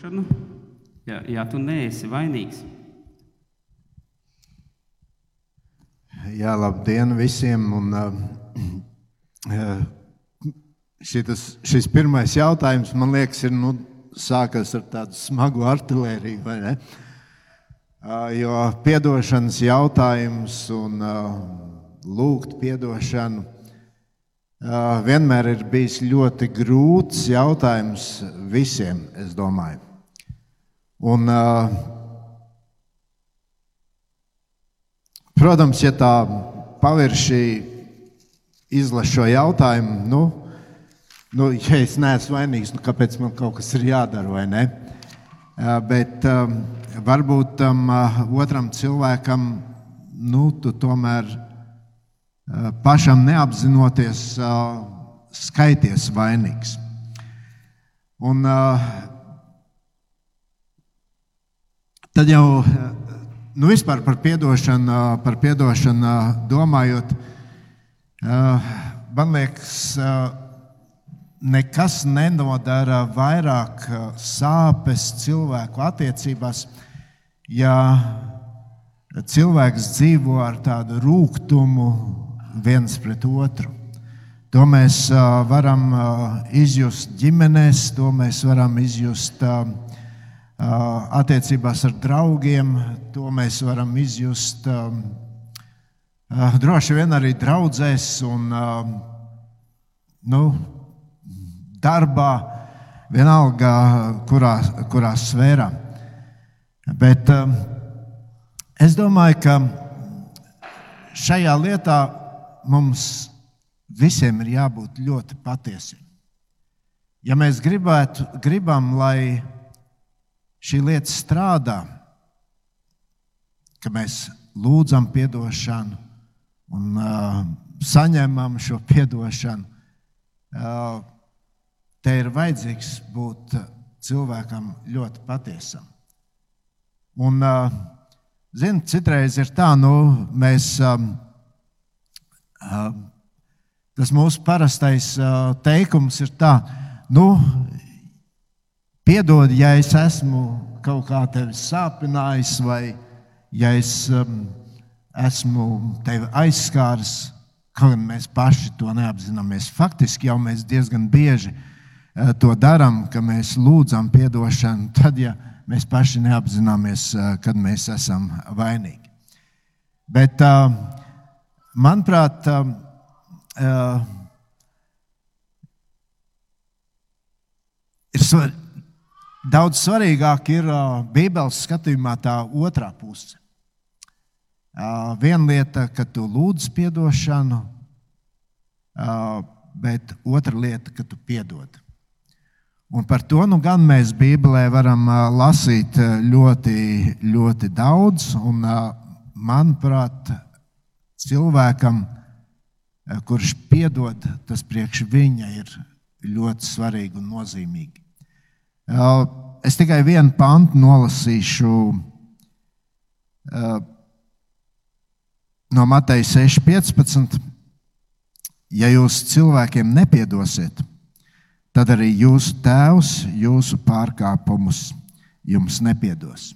atdošanu, ja, ja tu neesi vainīgs. Jā, labdien visiem! Un, uh, šitas, šis pirmais jautājums, man liekas, ir nu, sākas ar tādu smagu artēriju, vai ne? Uh, jo piedošanas jautājums un uh, lūgt piedošanu uh, vienmēr ir bijis ļoti grūts jautājums visiem, es domāju. Un, protams, ja tā pavirši izlaša šo jautājumu, nu, nu, ja es neesmu vainīgs, nu, kāpēc man kaut kas ir jādara vai ne? Bet varbūt tam otram cilvēkam, nu, tu tomēr pašam neapzinoties, skaities vainīgs. Un, uh, Tad jau nu, vispār par piedošanu, par piedošanu domājot, man liekas, nekas nenodara vairāk sāpes cilvēku attiecībās, ja cilvēks dzīvo ar tādu rūkumu viens pret otru. To mēs varam izjust ģimenēs, to mēs varam izjust uh, attiecībās ar draugiem, to mēs varam izjust droši vien arī draudzēs un nu, darbā, vienalga kurā, kurā sfērā. Bet es domāju, ka šajā lietā mums visiem ir jābūt ļoti patiesiem. Ja mēs gribētu, gribam, lai šī lieta strādā, ka mēs lūdzam atdošanu un uh, saņemam šo atdošanu. Uh, te ir vajadzīgs būt cilvēkam ļoti patiesam. Un, uh, zin, citreiz ir tā, nu, mēs, um, uh, tas mūsu parastais uh, teikums ir tā, nu, Piedod, ja es esmu kaut kā tevi sāpinājis, vai ja es um, esmu tevi aizskāris, kaut gan mēs paši to neapzināmies. Faktiski jau mēs diezgan bieži uh, to darām, ka mēs lūdzam atdošanu, tad, ja mēs paši neapzināmies, uh, kad mēs esam vainīgi. Bet, manuprāt, um, uh, ir svarīgi Daudz svarīgāk ir Bībeles skatījumā tā otrā puse. Viena lieta, ka tu lūdz atdošanu, bet otra lieta, ka tu piedod. Un par to nu gan mēs Bībelē varam lasīt ļoti, ļoti daudz. Un, manuprāt, cilvēkam, kurš piedod, tas priekš viņa ir ļoti svarīgi un nozīmīgi. Es tikai vienu pantu nolasīšu no Mateja 6,15. Ja jūs cilvēkiem nepiedosiet, tad arī jūsu tēvs jūsu pārkāpumus jums nepiedos.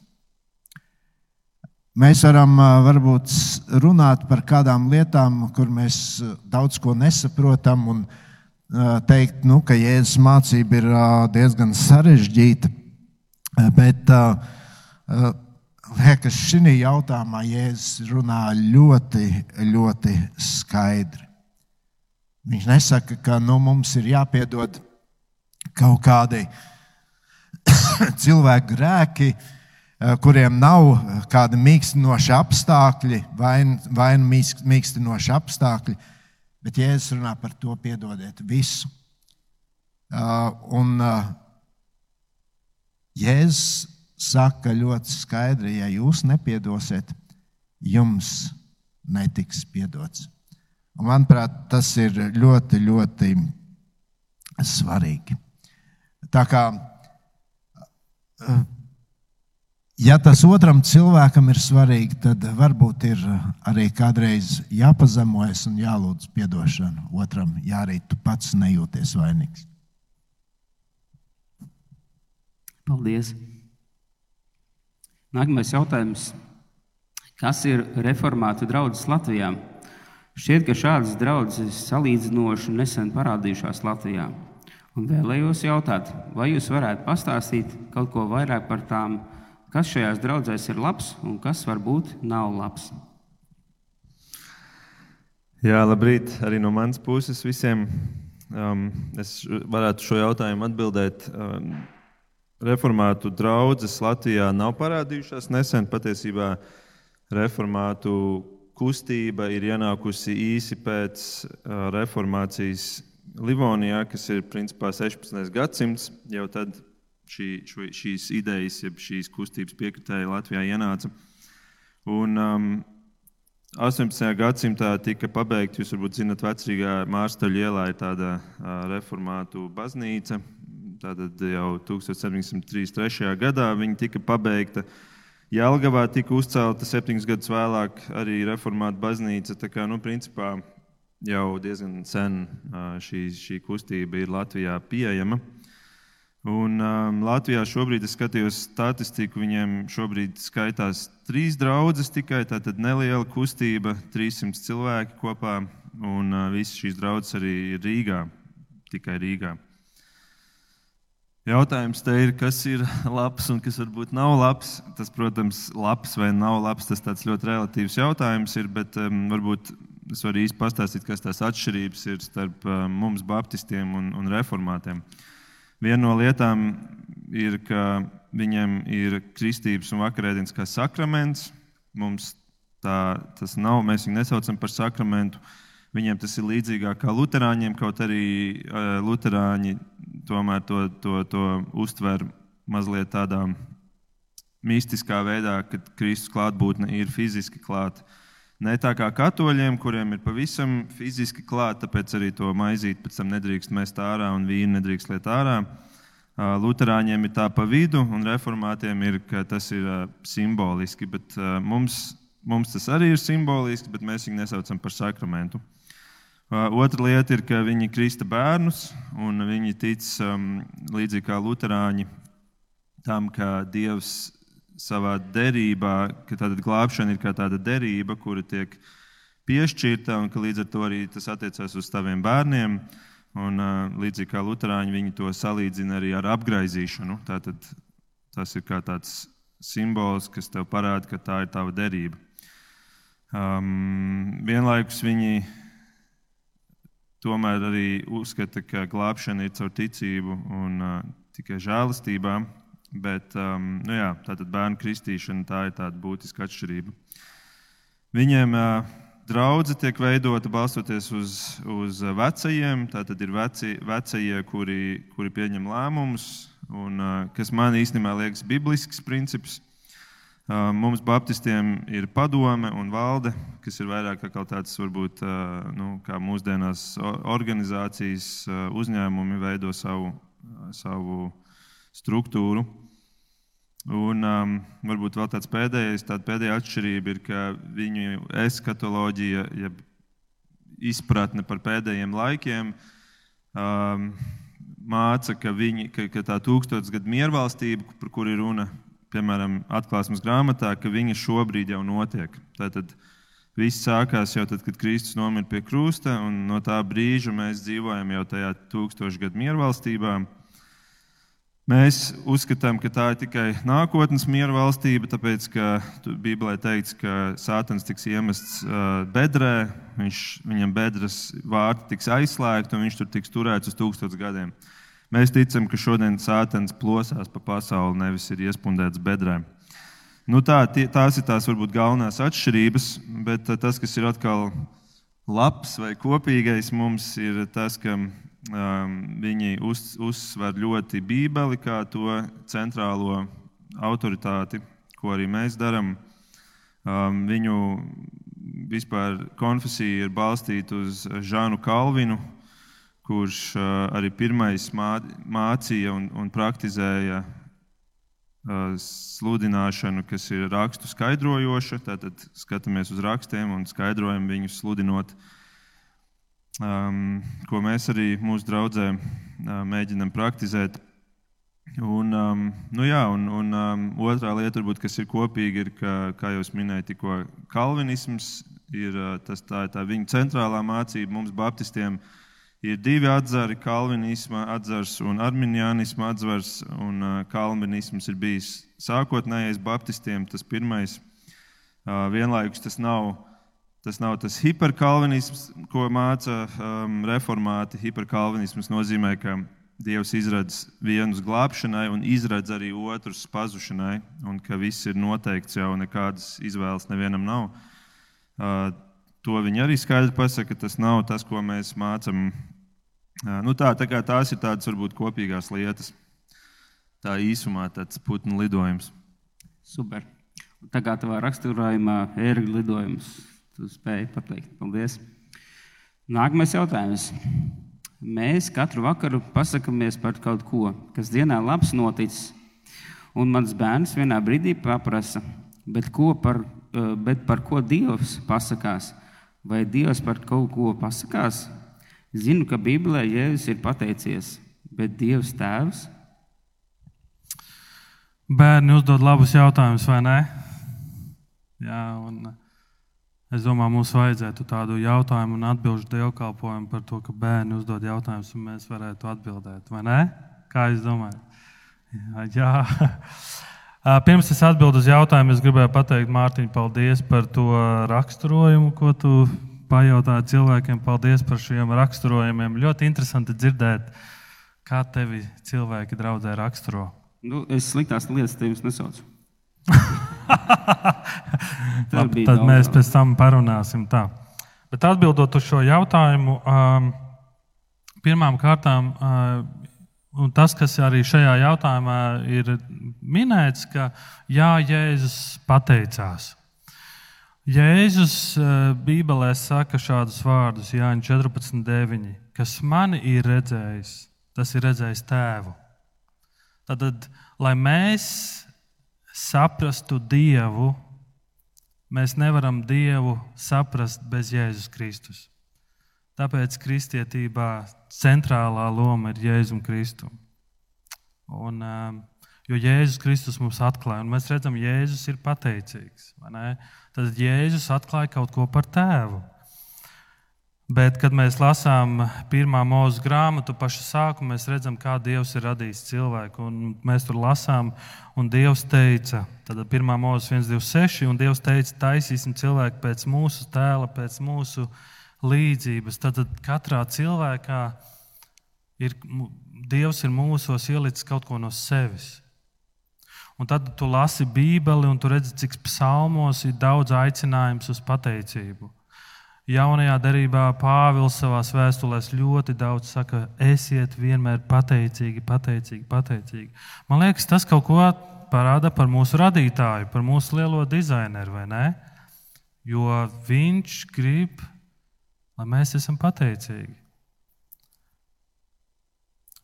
Mēs varam varbūt runāt par kādām lietām, kur mēs daudz ko nesaprotam, un teikt, nu, ka Jēzus mācība ir diezgan sarežģīta, bet liekas, šī jautājumā Jēzus runā ļoti, ļoti skaidri. Viņš nesaka, ka nu, mums ir jāpiedod kaut kādi cilvēku grēki, kuriem nav kādi mīkstinoši apstākļi vai, vai mīkstinoši apstākļi, Bet Jēzus runā par to, piedodiet visu. Uh, un uh, Jēzus saka ļoti skaidri, ja jūs nepiedosiet, jums netiks piedots. Un, manuprāt, tas ir ļoti, ļoti svarīgi. Tā kā uh, Ja tas otram cilvēkam ir svarīgi, tad varbūt ir arī kādreiz jāpazemojas un jālūdz atdošanu otram, ja arī tu pats nejūties vainīgs. Paldies! Nākamais jautājums. Kas ir reformātu draugs Latvijā? Šķiet, ka šādas draudzes salīdzinoši nesen parādījušās Latvijā. Un vēlējos jautāt, vai jūs varētu pastāstīt kaut ko vairāk par tām, kas šajās draudzēs ir labs un kas varbūt nav labs? Jā, labrīt arī no manas puses visiem. Um, es varētu šo jautājumu atbildēt. Um, reformātu draudzes Latvijā nav parādījušās nesen. Patiesībā reformātu kustība ir ienākusi īsi pēc uh, reformācijas Livonijā, kas ir principā 16. gadsimts. Jau tad šī, šo, šīs idejas, jeb šīs kustības piekritēji Latvijā ienāca. Un, um, 18. gadsimtā tika pabeigta, jūs varbūt zinat, vecrīgā Mārstaļa ielā ir tāda reformātu baznīca. Tātad jau 1733. gadā viņa tika pabeigta. Jālgavā tika uzcelta septiņus gadus vēlāk arī reformāta baznīca. Tā kā, nu, principā jau diezgan sen šī, šī kustība ir Latvijā pieejama. Un, um, Latvijā šobrīd es skatījos statistiku. Viņiem šobrīd skaitās trīs draugas tikai tāda neliela kustība, 300 cilvēki kopā. Un uh, visas šīs draugas arī ir Rīgā, tikai Rīgā. Jautājums te ir, kas ir labs un kas varbūt nav labs. Tas, protams, labs vai nav labs, tas tāds ļoti relatīvs jautājums ir, bet um, varbūt es varu īsti pastāstīt, kas tās atšķirības ir starp um, mums, baptistiem un, un reformātiem. Uh, Viena no lietām ir, ka viņiem ir kristības un vakarēdienas kā sakraments. Mums tā, tas nav, mēs viņu nesaucam par sakramentu. Viņiem tas ir līdzīgāk kā luterāņiem, kaut arī luterāņi tomēr to, to, to uztver mazliet tādā mistiskā veidā, kad Kristus klātbūtne ir fiziski klāta. Ne tā kā katoļiem, kuriem ir pavisam fiziski klāta, tāpēc arī to maizīt pēc tam nedrīkst mest ārā un vīnu nedrīkst liet ārā. Lutāņiem ir tā pa vidu, un reformātiem ir, tas ir simboliski. Bet mums, mums tas arī ir simboliski, bet mēs viņu nesaucam par sakramentu. Otra lieta ir, ka viņi krista bērnus, un viņi tic līdzīgi kā Lutāņi tam, ka Dievs savā derībā, ka tāda glābšana ir kā tāda derība, kura tiek piešķirta, un ka līdz ar to arī tas attiecās uz taviem bērniem. Un, līdzīgi kā Lutāņi, viņi to salīdzina arī ar apgaizīšanu. Tātad, tas ir kā tāds simbols, kas tev parāda, ka tā ir tava derība. Um, vienlaikus viņi tomēr arī uzskata, ka glābšana ir caur ticību un uh, tikai žēlastībā. Bet um, nu jā, tātad bērnu kristīšana tā ir tāda būtiska atšķirība. Viņiem uh, draudzene tiek veidota balstoties uz, uz vecajiem. Tātad ir veci, vecie, kuri, kuri pieņem lēmumus, un uh, kas man īstenībā liekas biblisks princips. Uh, mums, Baptistiem, ir padome un valde, kas ir vairāk kā tāds, varbūt, uh, nu, kā mūsdienās organizācijas uh, uzņēmumi veido savu, savu struktūru. Un um, varbūt vēl tāds pēdējais, tāda pēdējā atšķirība ir, ka viņu eskatoloģija, jeb izpratne par pēdējiem laikiem, um, māca, ka, viņi, ka, ka tā tūkstošgadu miervalstība, par kuru ir runa, piemēram, atklāsmes grāmatā, ka viņa šobrīd jau notiek. Tātad viss sākās jau tad, kad Kristus nomira pie krusta, un no tā brīža mēs dzīvojam jau tajā tūkstošgadu miervalstībā. Mēs uzskatām, ka tā ir tikai nākotnes miera valstība, tāpēc, ka Bībelē teikts, ka Sātans tiks iemests bedrē, viņš, viņam bedres vārti tiks aizslēgti un viņš tur tiks turēts uz tūkstotis gadiem. Mēs ticam, ka šodien Sātans plosās pa pasauli, nevis ir iespundēts bedrē. Nu tā, tie, tās ir tās varbūt galvenās atšķirības, bet tas, kas ir atkal labs vai kopīgais mums, ir tas, ka viņi uz, uzsver ļoti Bībeli kā to centrālo autoritāti, ko arī mēs darām. Um, viņu vispār konfesija ir balstīta uz Žānu Kalvinu, kurš uh, arī pirmais mā, mācīja un, un praktizēja uh, sludināšanu, kas ir rakstu skaidrojoša. Tātad skatāmies uz rakstiem un skaidrojam viņus sludinot uh, um, ko mēs arī mūsu draudzē uh, mēģinam praktizēt. Un, um, nu jā, un, un um, otrā lieta, varbūt, kas ir kopīga, ir, ka, kā jau minēju, tikko kalvinisms ir, tas, tā, tā viņa centrālā mācība mums, Baptistiem. Ir divi atzari, kalvinisma atzars un arminianisma atzars. Un, uh, kalvinisms ir bijis sākotnējais Baptistiem, tas pirmais. Uh, vienlaikus tas nav Tas nav tas hiperkalvinisms, ko māca um, reformāti. Hiperkalvinisms nozīmē, ka Dievs izradz vienus glābšanai un izradz arī otrus pazušanai, un ka viss ir noteikts jau nekādas izvēles nevienam nav. Uh, to viņi arī skaidri pasaka, ka tas nav tas, ko mēs mācām. Uh, nu tā, tā tās ir tādas varbūt kopīgās lietas. Tā īsumā tāds putnu lidojums. Super. Tā kā tavā raksturojumā ir lidojums Tu spēji pateikt. Paldies. Nākamais jautājums. Mēs katru vakaru pasakāmies par kaut ko, kas dienā labs noticis. Un mans bērns vienā brīdī paprasa, bet, par, eh, bet par ko Dievs pasakās? Vai Dievs par kaut ko pasakās? Zinu, ka Bībelē Jēzus ir pateicies, bet Dievs tēvs? Bērni uzdod labus jautājumus, vai ne? Jā, un Es domāju, mums vajadzētu tādu jautājumu un atbildžu dievkalpojumu par to, ka bērni uzdod jautājumus, un mēs varētu atbildēt. Vai ne? Kā jūs domājat? Jā. jā. Pirms es atbildu uz jautājumu, es gribēju pateikt Mārtiņ, paldies par to raksturojumu, ko tu pajautāji cilvēkiem. Paldies par šiem raksturojumiem. Ļoti interesanti dzirdēt, kā tevi cilvēki draudzē raksturo. Nu, es sliktās lietas tevis nesaucu. Labi, tad mēs pēc tam parunāsim tā. Bet atbildot uz šo jautājumu, um, pirmām kārtām, uh, tas, kas arī šajā jautājumā ir minēts, ka jā, Jēzus pateicās. Jēzus uh, Bībelē saka šādus vārdus, Jānis 14,9. Kas mani ir redzējis, tas ir redzējis tēvu. Tad, lai mēs saprastu Dievu, mēs nevaram Dievu saprast bez Jēzus Kristus. Tāpēc kristietībā centrālā loma ir Jēzum Kristum. Un, um, jo Jēzus Kristus mums atklāja, un mēs redzam, ka Jēzus ir pateicīgs. Tad Jēzus atklāja kaut ko par tēvu. Bet, kad mēs lasām pirmā mūža grāmatu, pašu sākumu, mēs redzam, kā Dievs ir radījis cilvēku. Un mēs tur lasām, un Dievs teica, tad pirmā mūža 126, un Dievs teica, taisīsim cilvēku pēc mūsu tēla, pēc mūsu līdzības. Tad katrā cilvēkā ir, Dievs ir mūsos ielicis kaut ko no sevis. Un tad tu lasi Bībeli, un tu redzi, cik psalmos ir daudz aicinājums uz pateicību. Jaunajā darbā Pāvils savā vēstulē ļoti daudz saka, esiet vienmēr pateicīgi, pateicīgi, pateicīgi. Man liekas, tas kaut ko parāda par mūsu radītāju, par mūsu lielo dizaineru, vai ne? Jo viņš grib, lai mēs esam pateicīgi.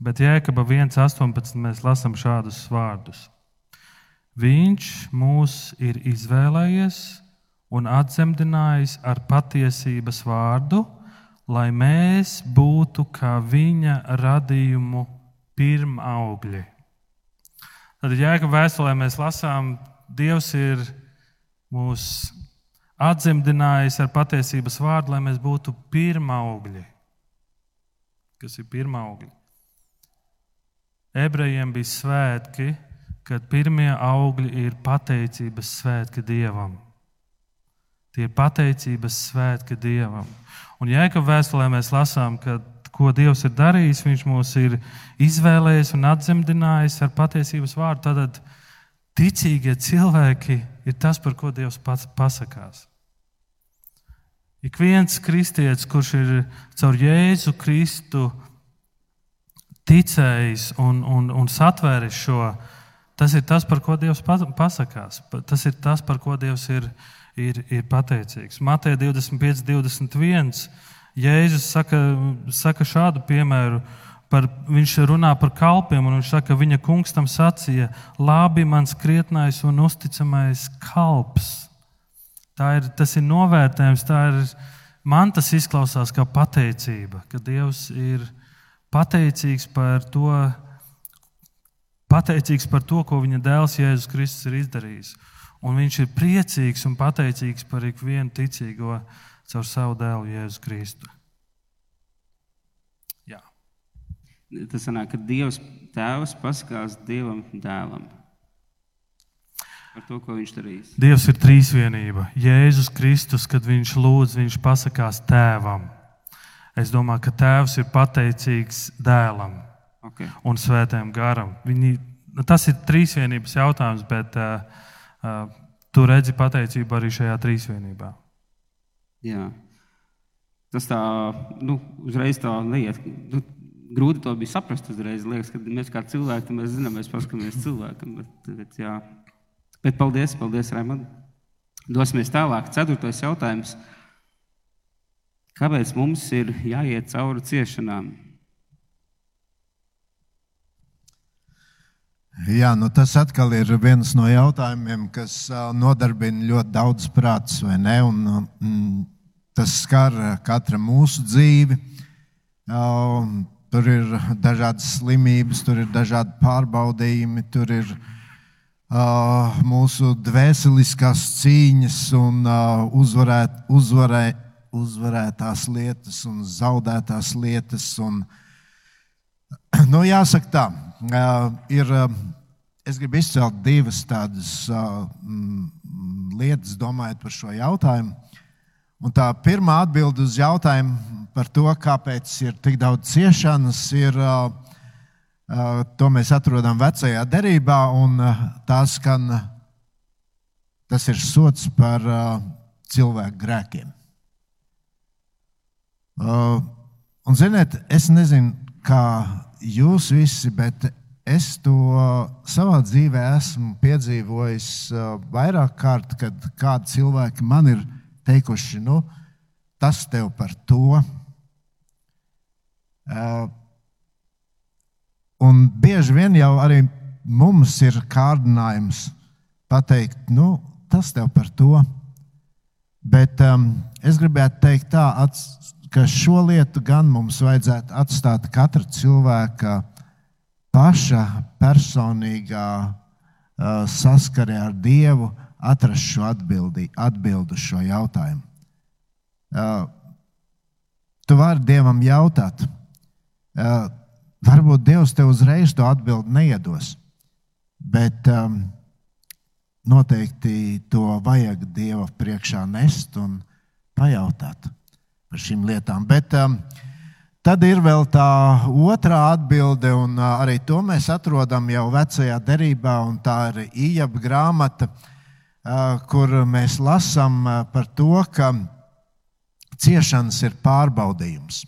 Bet Jēkabā 1,18 mēs lasām šādus vārdus. Viņš mūs ir izvēlējies un atzemdinājis ar patiesības vārdu, lai mēs būtu kā viņa radījumu pirmaugļi. Tad, jēga vēstulē mēs lasām, Dievs ir mūs atzemdinājis ar patiesības vārdu, lai mēs būtu pirmaugļi. Kas ir pirmaugļi? Ebrejiem bija svētki, kad pirmie augļi ir pateicības svētki Dievam. Tie ir pateicības svētki Dievam. Un Jēkab vēstulē mēs lasām, ka ko Dievs ir darījis, Viņš mūs ir izvēlējis un atzemdinājis ar patiesības vārdu. Tad ticīgie cilvēki ir tas, par ko Dievs pats pasakās. Ik viens kristietis, kurš ir caur Jēzu Kristu ticējis un, un, un satvēris šo, tas ir tas, par ko Dievs pasakās. Tas ir tas, par ko Dievs ir ir, ir pateicīgs. Mateja 25, 21. Jēzus saka, saka šādu piemēru. Par, viņš runā par kalpiem, un viņš saka, ka viņa kungs tam sacīja, labi, mans krietnais un uzticamais kalps. Tā ir, tas ir novērtējums, tā ir, man tas izklausās kā pateicība, ka Dievs ir pateicīgs par to, pateicīgs par to, ko viņa dēls Jēzus Kristus ir izdarījis. Un viņš ir priecīgs un pateicīgs par ikvienu ticīgo caur savu dēlu Jēzu Kristu. Jā. Tas sanāk, ka Dievs Tēvs pasakās Dievam dēlam. Par to, ko viņš darīs. Dievs ir trīsvienība. Jēzus Kristus, kad viņš lūdz, viņš pasakās tēvam. Es domāju, ka tēvs ir pateicīgs dēlam okay. un svētajam garam. Viņi, nu, tas ir trīsvienības jautājums, bet uh, tu redzi pateicību arī šajā trīsvienībā. Jā. Tas tā, nu, uzreiz tā neiet. Nu, grūti to bija saprast. Uzreiz liekas, ka mēs kā cilvēki, mēs zinām, mēs paskatāmies cilvēkam. Bet, bet, jā. bet paldies, paldies, Raimond. Dosimies tālāk. Ceturtais jautājums. Kāpēc mums ir jāiet cauri ciešanām? Jā, nu tas atkal ir viens no jautājumiem, kas nodarbina ļoti daudz prātus, vai ne? Un, mm, tas skar katra mūsu dzīvi. Tur ir dažādas slimības, tur ir dažādi pārbaudījumi, tur ir uh, mūsu dvēseliskās cīņas un uh, uzvarēt, uzvarē, uzvarētās lietas un zaudētās lietas. Un, nu, jāsaka tā, ir, uh, es gribu izcelt divas tādas uh, mm, lietas, domājot par šo jautājumu. Un tā pirmā atbilde uz jautājumu par to, kāpēc ir tik daudz ciešanas, ir to mēs atrodam vecajā derībā, un tās skan, tas ir sots par cilvēku grēkiem. Un, ziniet, es nezinu, kā jūs visi, bet es to savā dzīvē esmu piedzīvojis vairāk kārt, kad kādi cilvēki man ir teikuši, nu, tas tev par to. Un bieži vien jau arī mums ir kārdinājums pateikt, nu, tas tev par to. Bet um, es gribētu teikt tā, ka šo lietu gan mums vajadzētu atstāt katra cilvēka paša personīgā uh, saskarē ar Dievu, atrast šo atbildi, atbildu šo jautājumu. Uh, tu vari Dievam jautāt, uh, varbūt Dievs tev uzreiz to atbildi neiedos, bet um, noteikti to vajag Dieva priekšā nest un pajautāt par šīm lietām. Bet um, tad ir vēl tā otrā atbilde, un uh, arī to mēs atrodam jau vecajā derībā, un tā ir Ijaba grāmata, uh, kur mēs lasām uh, par to, ka ciešanas ir pārbaudījums.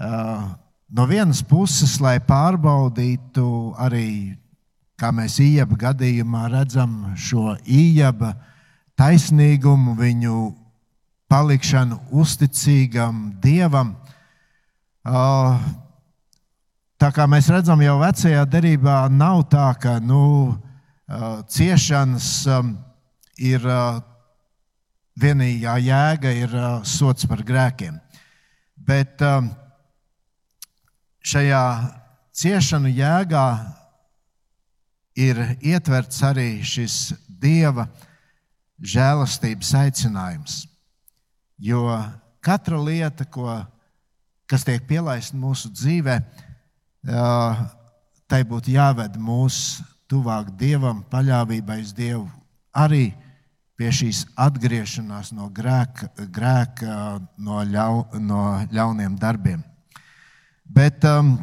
Uh, no vienas puses, lai pārbaudītu arī, kā mēs Ijaba gadījumā redzam, šo Ijaba taisnīgumu, viņu palikšanu uzticīgam Dievam. Tā kā mēs redzam, jau vecajā derībā nav tā, ka nu, ciešanas ir vienīgā jēga, ir sots par grēkiem. Bet šajā ciešanu jēgā ir ietverts arī šis Dieva žēlastības aicinājums. Jo katra lieta, ko, kas tiek pielaista mūsu dzīvē, tai būtu jāved mūs tuvāk Dievam, paļāvībai uz Dievu, arī pie šīs atgriešanās no grēka, grēka no, ļau, no ļauniem darbiem. Bet um,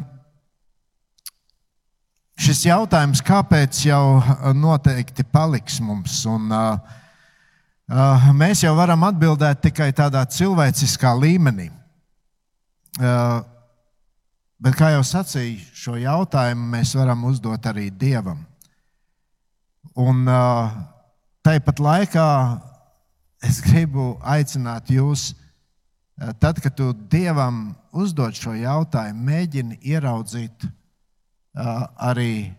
šis jautājums, kāpēc jau noteikti paliks mums? Un, uh, Uh, mēs jau varam atbildēt tikai tādā cilvēciskā līmenī. Uh, bet, kā jau sacīju, šo jautājumu mēs varam uzdot arī Dievam. Un uh, tāpat laikā es gribu aicināt jūs, tad, kad tu Dievam uzdod šo jautājumu, mēģini ieraudzīt arī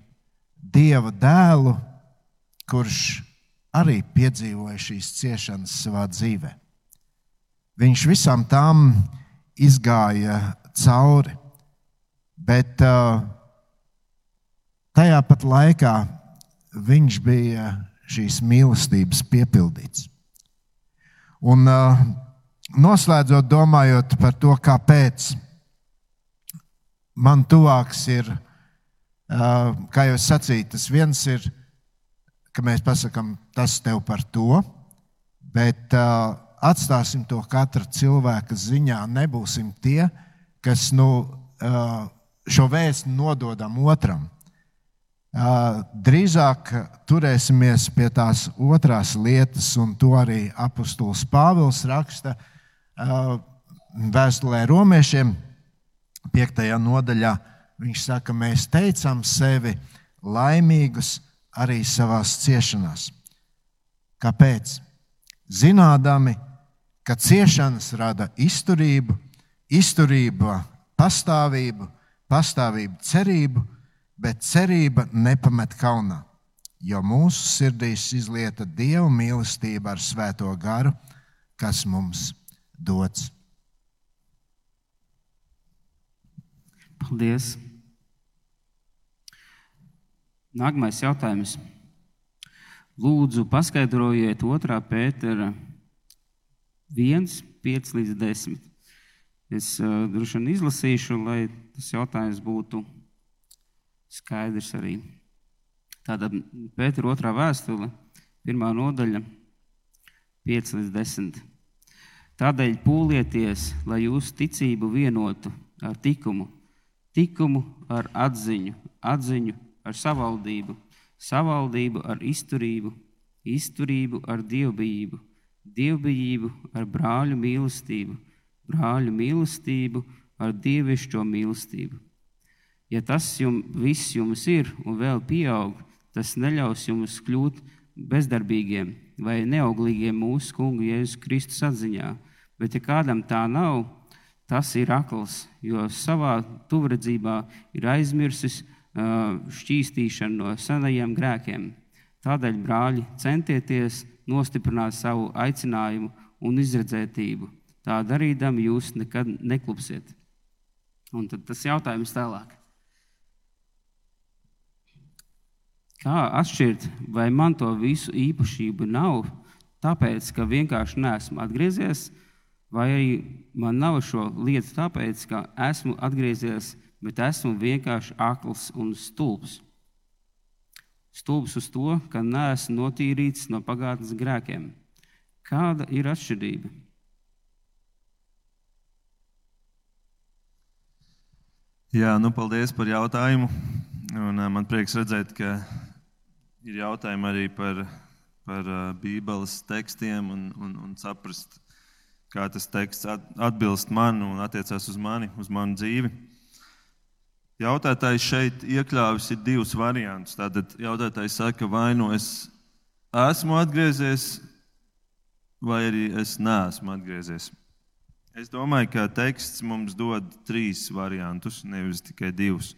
Dieva dēlu, kurš arī piedzīvoja šīs ciešanas savā dzīvē. Viņš visām tām izgāja cauri, bet uh, tajā pat laikā viņš bija šīs mīlestības piepildīts. Un uh, noslēdzot, domājot par to, kāpēc man tuvāks ir, uh, kā jau sacīju, tas viens ir, ka mēs pasakām, tas tev par to, bet uh, atstāsim to katra cilvēka ziņā. Nebūsim tie, kas nu, uh, šo vēstu nododam otram. Drīzāk turēsimies pie tās otrās lietas, un to arī apustulis Pāvils raksta vēstulē romiešiem, 5. nodaļā. Viņš saka, mēs teicam sevi laimīgus arī savās ciešanās. Kāpēc? Zinādami, ka ciešanas rada izturību, izturība pastāvību, pastāvība cerību bet cerība nepamet kaunā, jo mūsu sirdīs izlieta Dieva mīlestība ar svēto garu, kas mums dots. Paldies! Nākamais jautājums. Lūdzu, paskaidrojiet 2. pētera 1, 5 līdz 10. Es uh, droši vien izlasīšu, lai tas jautājums būtu skaidrs arī. Tāda Pētera otrā vēstule, pirmā nodaļa, 5 līdz 10. Tādēļ pūlieties, lai jūsu ticību vienotu ar tikumu, tikumu ar atziņu, atziņu ar savaldību, savaldību ar izturību, izturību ar dievbijību, dievbijību ar brāļu mīlestību, brāļu mīlestību ar dievišķo mīlestību Ja tas jums, viss jums ir un vēl pieaug, tas neļaus jums kļūt bezdarbīgiem vai neauglīgiem mūsu kungu Jēzus Kristus atziņā. Bet, ja kādam tā nav, tas ir akls, jo savā tuvredzībā ir aizmirsis šķīstīšanu no senajiem grēkiem. Tādēļ, brāļi, centieties nostiprināt savu aicinājumu un izredzētību. Tā darīdami jūs nekad neklupsiet. Un tad tas jautājums tālāk. Kā atšķirt, vai man to visu īpašību nav, tāpēc, ka vienkārši neesmu atgriezies, vai arī man nav šo lietu, tāpēc, ka esmu atgriezies, bet esmu vienkārši akls un stulbs. Stulbs uz to, ka neesmu notīrīts no pagātnes grēkiem. Kāda ir atšķirība? Jā, nu, paldies par jautājumu. Un, man prieks redzēt, ka ir jautājumi arī par, par Bībeles tekstiem un, un, un saprast, kā tas teksts atbilst man un attiecās uz mani, uz manu dzīvi. Jautātājs šeit iekļāvis divus variantus. Tātad jautātājs saka, vai nu es esmu atgriezies, vai arī es neesmu atgriezies. Es domāju, ka teksts mums dod trīs variantus, nevis tikai divus.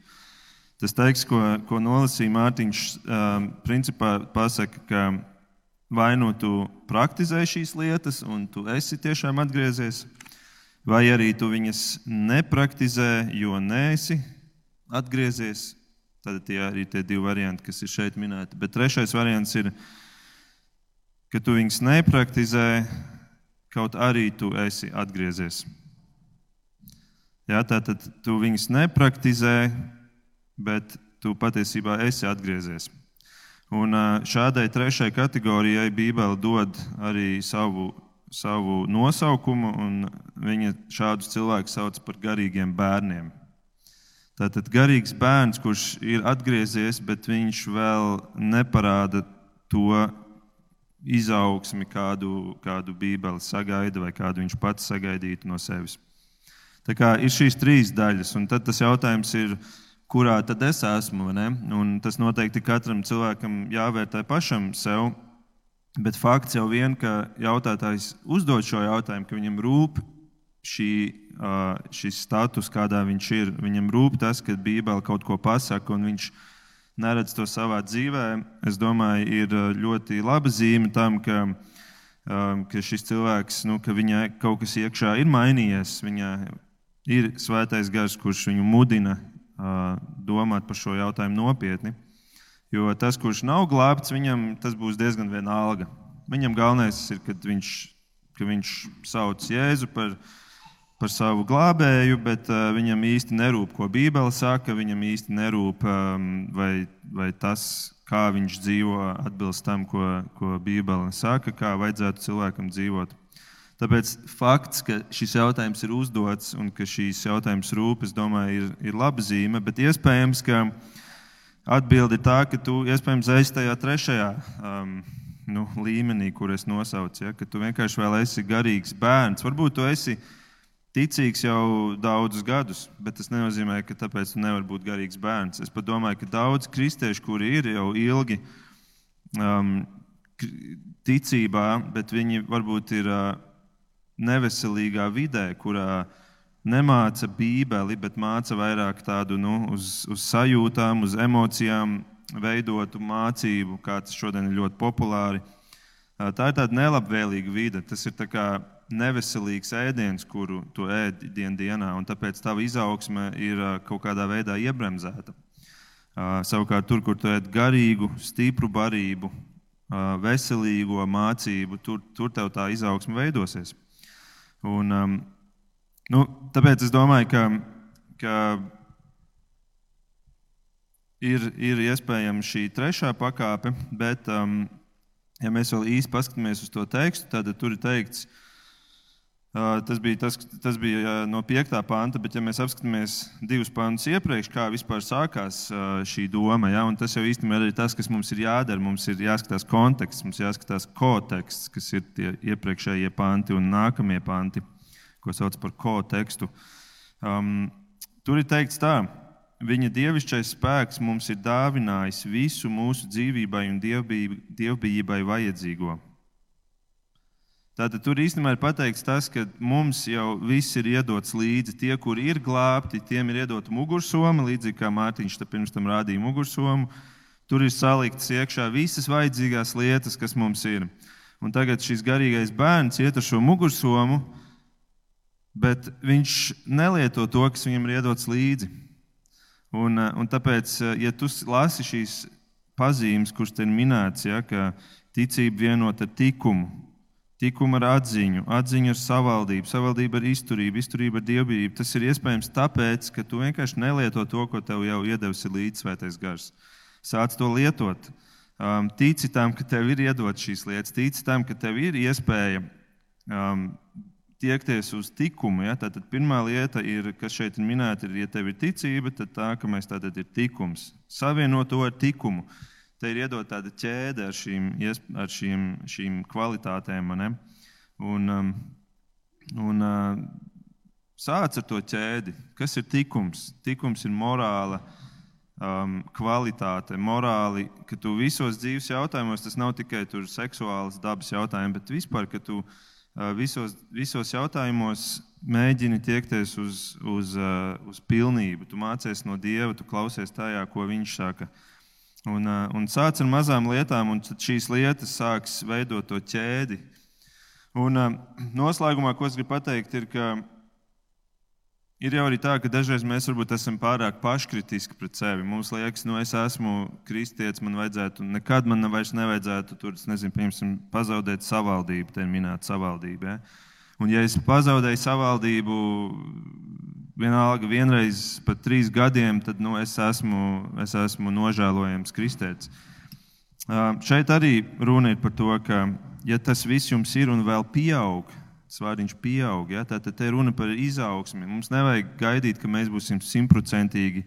Tas teksts, ko, ko nolasīja Mārtiņš, um, principā pasaka, ka vai nu tu praktizē šīs lietas, un tu esi tiešām atgriezies, vai arī tu viņas nepraktizē, jo neesi atgriezies. Tad tie arī tie divi varianti, kas ir šeit minēti. Bet trešais variants ir, ka tu viņus nepraktizē, kaut arī tu esi atgriezies. Jā, tātad tu viņus nepraktizē, bet tu patiesībā esi atgriezies. Un šādai trešajai kategorijai Bībele dod arī savu, savu nosaukumu, un viņa šādus cilvēkus sauc par garīgiem bērniem. Tātad garīgs bērns, kurš ir atgriezies, bet viņš vēl neparāda to izaugsmi, kādu, kādu Bībele sagaida vai kādu viņš pats sagaidītu no sevis. Tā kā ir šīs trīs daļas, un tad tas jautājums ir, kurā tad es esmu. Tas noteikti katram cilvēkam jāvērtē pašam sev. Bet fakts jau vien, ka jautātājs uzdod šo jautājumu, ka viņam rūp šī, šis status, kādā viņš ir. Viņam rūp tas, ka Bībele kaut ko pasaka, un viņš neredz to savā dzīvē. Es domāju, ir ļoti laba zīme tam, ka, ka šis cilvēks, nu, ka viņai kaut kas iekšā ir mainījies. Viņai ir svētais gars, kurš viņu mudina domāt par šo jautājumu nopietni. Jo tas, kurš nav glābts, viņam tas būs diezgan vienalga. Viņam galvenais ir, kad viņš, ka viņš sauc Jēzu par, par savu glābēju, bet uh, viņam īsti nerūp, ko Bībele saka. Viņam īsti nerūp, um, vai, vai tas, kā viņš dzīvo, atbilst tam, ko, ko Bībele saka, kā vajadzētu cilvēkam dzīvot. Tāpēc fakts, ka šis jautājums ir uzdots un ka šīs jautājums rūp, es domāju, ir, ir laba zīme. Bet iespējams, ka atbilde ir tā, ka tu iespējams esi tajā trešajā. Um, nu, līmenī, kur es nosaucu. Ja, ka tu vienkārši vēl esi garīgs bērns. Varbūt tu esi ticīgs jau daudzus gadus, bet tas nenozīmē, ka tāpēc tu nevari būt garīgs bērns. Es domāju, ka daudz kristiešu, kuri ir jau ilgi um, ticībā, bet viņi varbūt ir uh, neveselīgā vidē, kurā nemāca Bībeli, bet māca vairāk tādu nu, uz, uz sajūtām, uz emocijām, veidotu mācību, kā tas šodien ir ļoti populāri. Tā ir tāda nelabvēlīga vide. Tas ir neveselīgs ēdiens, kuru tu ēd dien dienā, un tāpēc tava izaugsme ir kaut kādā veidā iebremzēta. Savukārt, tur, kur tu ēd garīgu, stipru barību, veselīgo mācību, tur, tur tev tā izaugsme veidosies. Un, nu, tāpēc es domāju, ka, ka ir, ir iespējama šī trešā pakāpe, bet, ja mēs vēl īsti paskatāmies uz to tekstu, tad tur ir teikts, uh, tas bija, tas, tas bija no 5. panta, bet, ja mēs apskatāmies divus pantus iepriekš, kā vispār sākās šī doma, ja, tas jau īstenībā ir tas, kas mums ir jādara. Mums ir jāskatās konteksts, mums jāskatās konteksts, kas ir tie iepriekšējie panti un nākamie panti, ko sauc par kontekstu. Um, tur ir teikts tā, Viņa dievišķais spēks mums ir dāvinājis visu mūsu dzīvībai un dievbijībai vajadzīgo. Tātad tur īstenībā ir pateikts tas, ka mums jau viss ir iedots līdzi. Tie, kuri ir glābti, tiem ir iedota mugursoma, līdzīgi kā Mārtiņš pirms tam rādīja mugursomu. Tur ir saliktas iekšā visas vajadzīgās lietas, kas mums ir. Un tagad šis garīgais bērns iet ar šo mugursomu, bet viņš nelieto to, kas viņam ir iedots līdzi. Un, eh, un tāpēc, eh, ja tu lasi šīs pazīmes, kuras te ir minētas, ja, ka ticība vienot ar likumu, likumu ar atziņu, atziņu ar savaldību, savaldību ar izturību, izturību ar dievbijību, tas ir iespējams tāpēc, ka tu vienkārši nelieto to, ko tev jau iedevis līdzsvētais gars. Sāc to lietot. Um, tici tam, ka tev ir iedotas šīs lietas, tici tam, ka tev ir iespēja um, tiekties uz likumu. Ja? Tātad pirmā lieta, ir, kas šeit ir minēta, ir, ja tev ir ticība, tad tā, ka mēs tātad ir tikums. Savienot to ar likumu. Te ir iedot tāda ķēde ar šīm, ar šīm, šīm kvalitātēm. Un, um, un uh, sāc ar to ķēdi. Kas ir tikums? Tikums ir morāla um, kvalitāte, morāli, ka tu visos dzīves jautājumos, tas nav tikai seksuāls dabas jautājums, bet vispār, ka tu visos, visos jautājumos mēģini tiekties uz, uz, uz pilnību. Tu mācies no Dieva, tu klausies tajā, ko Viņš saka. Un, un sāc ar mazām lietām, un šīs lietas sāks veidot to ķēdi. Un noslēgumā, ko es gribu pateikt, ir, ka Ir jau arī tā, ka dažreiz mēs varbūt esam pārāk paškritiski pret sevi. Mums liekas, nu, es esmu kristietis, man vajadzētu, nekad man vairs nevajadzētu tur, nezinu, piemēram, pazaudēt savaldību, te ir minēta savaldība. Ja? Un, ja es pazaudēju savaldību, vienalga vienreiz pat trīs gadiem, tad nu, es, esmu, es esmu nožēlojams kristietis. Uh, šeit arī runa ir par to, ka, ja tas viss jums ir un vēl pieaug, svāriņš pieaug. Ja? Tātad te runa par izaugsmi. Mums nevajag gaidīt, ka mēs būsim simtprocentīgi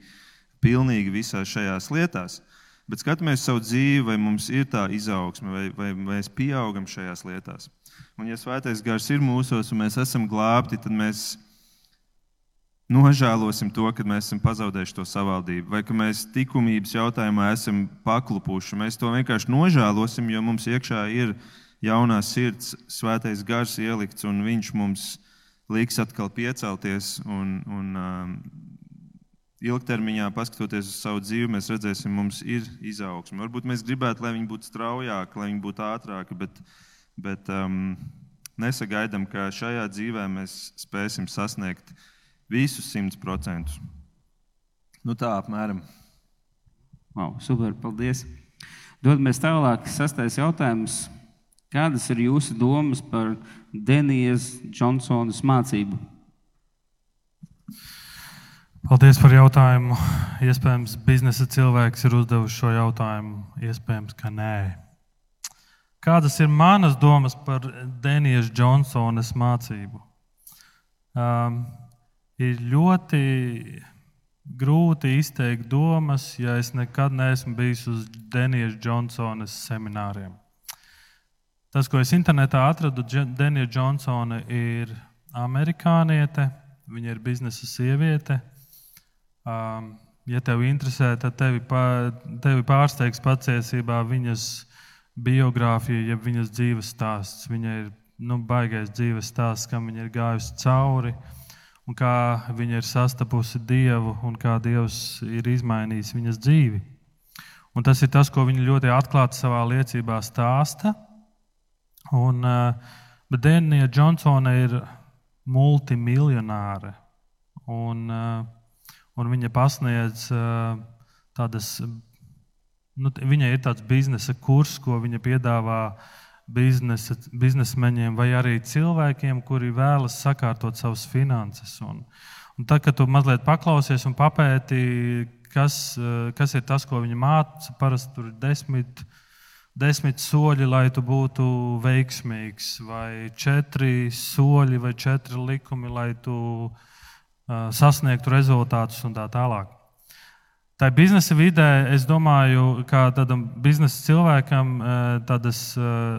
pilnīgi visās šajās lietās. Bet skatāmies savu dzīvi, vai mums ir tā izaugsme, vai, vai mēs pieaugam šajās lietās. Un, ja svētais gars ir mūsos un mēs esam glābti, tad mēs nožēlosim to, ka mēs esam pazaudējuši to savaldību, vai ka mēs likumības jautājumā esam paklupuši. Mēs to vienkārši nožēlosim, jo mums iekšā ir jaunā sirds, svētais gars ielikts, un viņš mums liks atkal piecelties. Un, un, um, ilgtermiņā, paskatoties uz savu dzīvi, mēs redzēsim, mums ir izaugsme. Varbūt mēs gribētu, lai viņi būtu straujāki, lai viņi būtu ātrāki, bet, bet um, nesagaidām, ka šajā dzīvē mēs spēsim sasniegt visus simt procentus. Nu, tā apmēram. Wow, super, paldies! Dodamies tālāk. Sastais jautājums. Kādas ir jūsu domas par Denijas Džonsonas mācību? Paldies par jautājumu. Iespējams, biznesa cilvēks ir uzdevis šo jautājumu. Iespējams, ka nē. Kādas ir manas domas par Denijas Džonsonas mācību? Um, ir ļoti grūti izteikt domas, ja es nekad neesmu bijis uz Denijas Džonsonas semināriem. Tas, ko es internetā atradu, Denija Džonsona ir amerikāniete, viņa ir biznesa sieviete. Um, ja tev interesē, tad tevi, pār, tevi pārsteigs patiesībā viņas biogrāfija, jeb viņas dzīves stāsts. Viņa ir nu, baigais dzīves stāsts, kam viņa ir gājusi cauri, un kā viņa ir sastapusi Dievu, un kā Dievs ir izmainījis viņas dzīvi. Un tas ir tas, ko viņa ļoti atklāti savā liecībā stāsta. Un, uh, bet Dēnija Džonsona ir multimiljonāre. Un, uh, un viņa pasniedz tādas, nu, viņai ir tāds biznesa kurs, ko viņa piedāvā biznesa, biznesmeņiem vai arī cilvēkiem, kuri vēlas sakārtot savas finanses. Un, un tad, kad tu mazliet paklausies un papēti, kas, kas ir tas, ko viņa māca, parasti tur ir desmit. Desmit soļi, lai tu būtu veiksmīgs, vai četri soļi, vai četri likumi, lai tu uh, sasniegtu rezultātus un tā tālāk. Tā biznesa vidē, es domāju, ka tādam biznesa cilvēkam tādas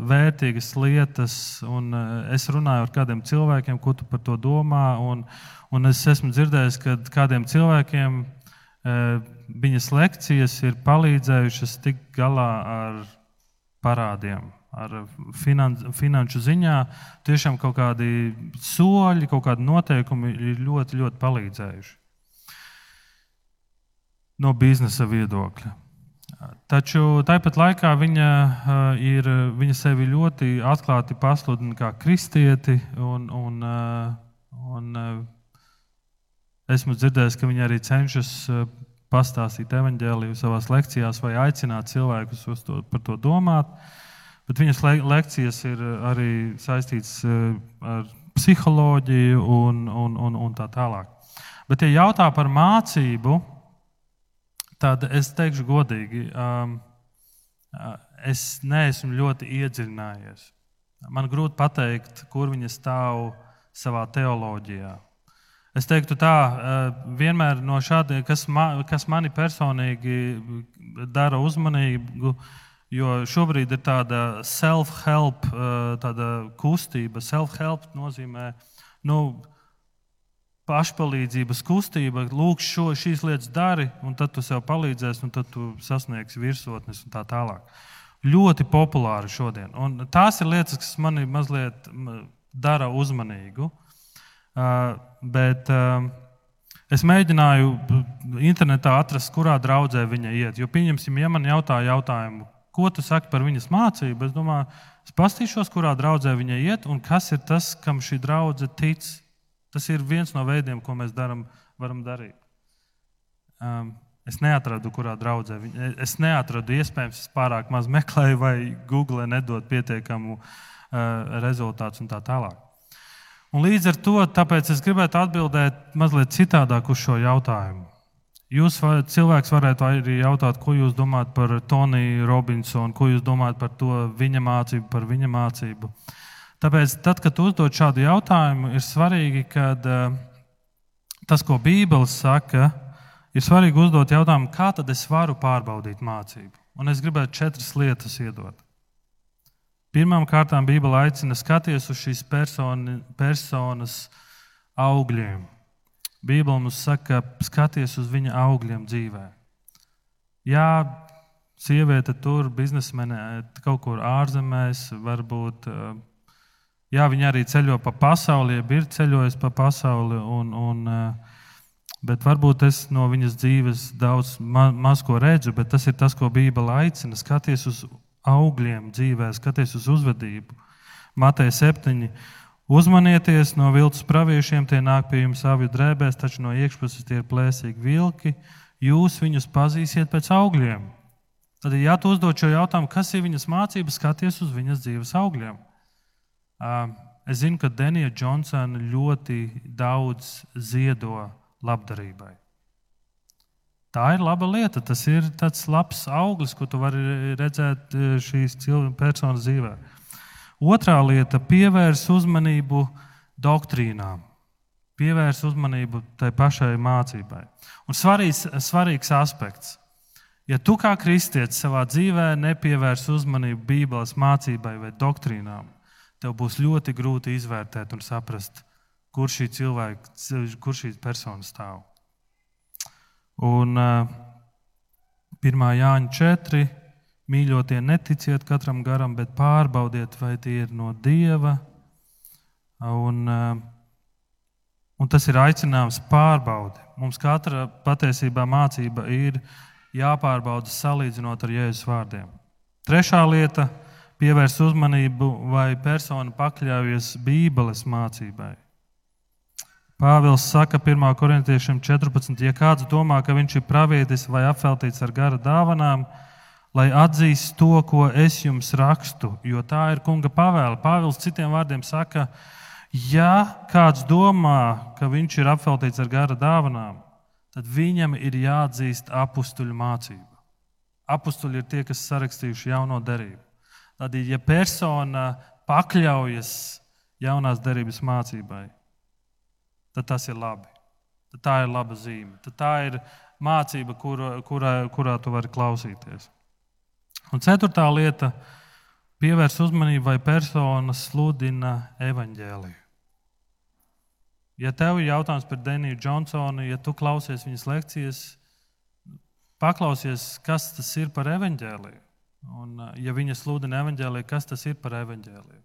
vērtīgas lietas, un es runāju ar kādiem cilvēkiem, ko tu par to domā, un, un es esmu dzirdējis, ka kādiem cilvēkiem viņas lekcijas ir palīdzējušas tikt galā ar parādiem ar finan, finanšu ziņā, tiešām kaut kādi soļi, kaut kādi noteikumi ir ļoti, ļoti palīdzējuši no biznesa viedokļa. Taču tāpat laikā viņa, eh, ir, viņa sevi ļoti atklāti pasludina kā kristieti. Un, un, eh, un eh, esmu dzirdējis, ka viņa arī cenšas pastāstīt evaņģēliju savā lekcijās vai aicināt cilvēkus to, par to domāt. Bet viņas lekcijas ir arī saistītas ar psiholoģiju un, un, un, un tā tālāk. Bet, ja jautā par mācību, tad es teikšu godīgi, um, es neesmu ļoti iedziļinājies. Man grūti pateikt, kur viņa stāv savā teoloģijā. Es teiktu, tā vienmēr no šādiem, kas, man, kas mani personīgi dara uzmanīgu, Jo šobrīd ir tāda self-help tāda kustība. Self-help nozīmē nu, pašpalīdzības kustība. Lūk, šo, šīs lietas dari, un tad tu sev palīdzēsi, un tad tu sasniegsi virsotnes un tā tālāk. Ļoti populāri šodien. Un tās ir lietas, kas mani mazliet dara uzmanīgu. Uh, bet uh, es mēģināju internetā atrast, kurā draudzē viņa iet. Jo, pieņemsim, ja man jautā jautājumu, ko tu saki par viņas mācību. Es domāju, es paskatīšos, kurā draudzē viņa iet un kas ir tas, kam šī draudzene tic. Tas ir viens no veidiem, ko mēs daram, varam darīt. Um, es neatradu, kurā draudzē ir. Es neatradu, iespējams, es pārāk maz meklēju, vai Google nedod pietiekamu uh, rezultātu un tā tālāk. Un līdz ar to es gribētu atbildēt mazliet citādāk uz šo jautājumu. Jūs cilvēks varētu arī jautāt, ko jūs domājat par Toniju Robinsonu, ko jūs domājat par to viņa mācību, par viņa mācību. Tāpēc, tad, kad uzdod šādu jautājumu, ir svarīgi, ka uh, tas, ko Bībele saka, ir svarīgi uzdot jautājumu, kā tad es varu pārbaudīt mācību. Un es gribētu četras lietas iedot. Pirmkārt, Bībele aicina skatīties uz šīs personi, personas augļiem. Bībele mums saka, skaties uz viņa augļiem dzīvē. Jā, sieviete tur, biznesmene kaut kur ārzemēs, varbūt. Jā, viņa arī ceļo pa pasauli, ir ceļojusi pa pasauli. Un, un, eh, bet varbūt es no viņas dzīves daudz ma maz ko redzu, bet tas ir tas, ko Bībele aicina. Skaties uz augļiem dzīvē, skaties uz uzvedību. Mateja 7. Uzmanieties no viltus praviešiem, tie nāk pie jums aviju drēbēs, taču no iekšpuses tie ir plēsīgi vilki. jūs viņus pazīsiet pēc augļiem. Tad, ja tu uzdod šo jautājumu, kas ir viņas mācības, skaties uz viņas dzīves augļiem. Es zinu, ka Denija Džonsona ļoti daudz ziedo labdarībai. Tā ir laba lieta. Tas ir tāds labs auglis, ko tu vari redzēt šīs personas dzīvē. Otrā lieta - pievērs uzmanību doktrīnām, pievērs uzmanību tai pašai mācībai. Un svarīgs, svarīgs aspekts. Ja tu kā kristietis savā dzīvē nepievērs uzmanību Bībeles mācībai vai doktrīnām, tev būs ļoti grūti izvērtēt un saprast, kur šī cilvēka, kur šī persona stāv. Un 1. Jāņa 4. Mīļotie, neticiet katram garam, bet pārbaudiet, vai tie ir no Dieva. Un, un tas ir aicinājums pārbaudi. Mums katra patiesībā mācība ir jāpārbauda salīdzinot ar Jēzus vārdiem. Trešā lieta - pievērst uzmanību, vai persona pakļaujas Bībeles mācībai. Pāvils saka 1. korintiešiem 14. Ja kāds domā, ka viņš ir pravietis vai apveltīts ar gara dāvanām, lai atzīst to, ko es jums rakstu, jo tā ir kunga pavēle. Pāvils citiem vārdiem saka, ja kāds domā, ka viņš ir apveltīts ar gara dāvanām, tad viņam ir jāatzīst apstuļu mācība. Apstuļi ir tie, kas sarakstījuši jauno derību. Tad, ja persona pakļaujas jaunās derības mācībai, tad tas ir labi. Tad tā ir laba zīme. Tad tā ir mācība, kura, kurā, kurā tu vari klausīties. Un ceturtā lieta - pievērs uzmanību, vai persona sludina evaņģēliju. Ja tev ir jautājums par Deniju Džonsonu, ja tu klausies viņas lekcijas, paklausies, kas tas ir par evaņģēliju. Un, ja viņa sludina evaņģēliju, kas tas ir par evaņģēliju?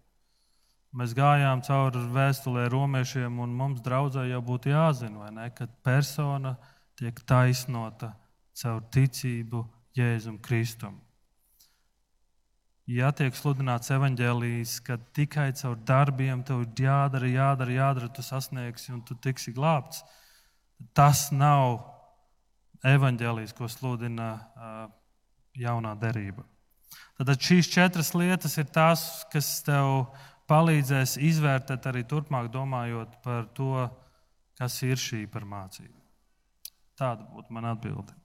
Mēs gājām cauri vēstulē romiešiem, un mums draudzē jau būtu jāzina, ne, ka persona tiek taisnota caur ticību Jēzum Kristum. Ja tiek sludināts evaņģēlījis, ka tikai caur darbiem tev ir jādara, jādara, jādara, tu sasniegsi un tu tiksi glābts, tas nav evaņģēlījis, ko sludina uh, jaunā derība. Tad šīs četras lietas ir tās, kas tev palīdzēs izvērtēt arī turpmāk, domājot par to, kas ir šī par mācību. Tāda būtu mana atbilde.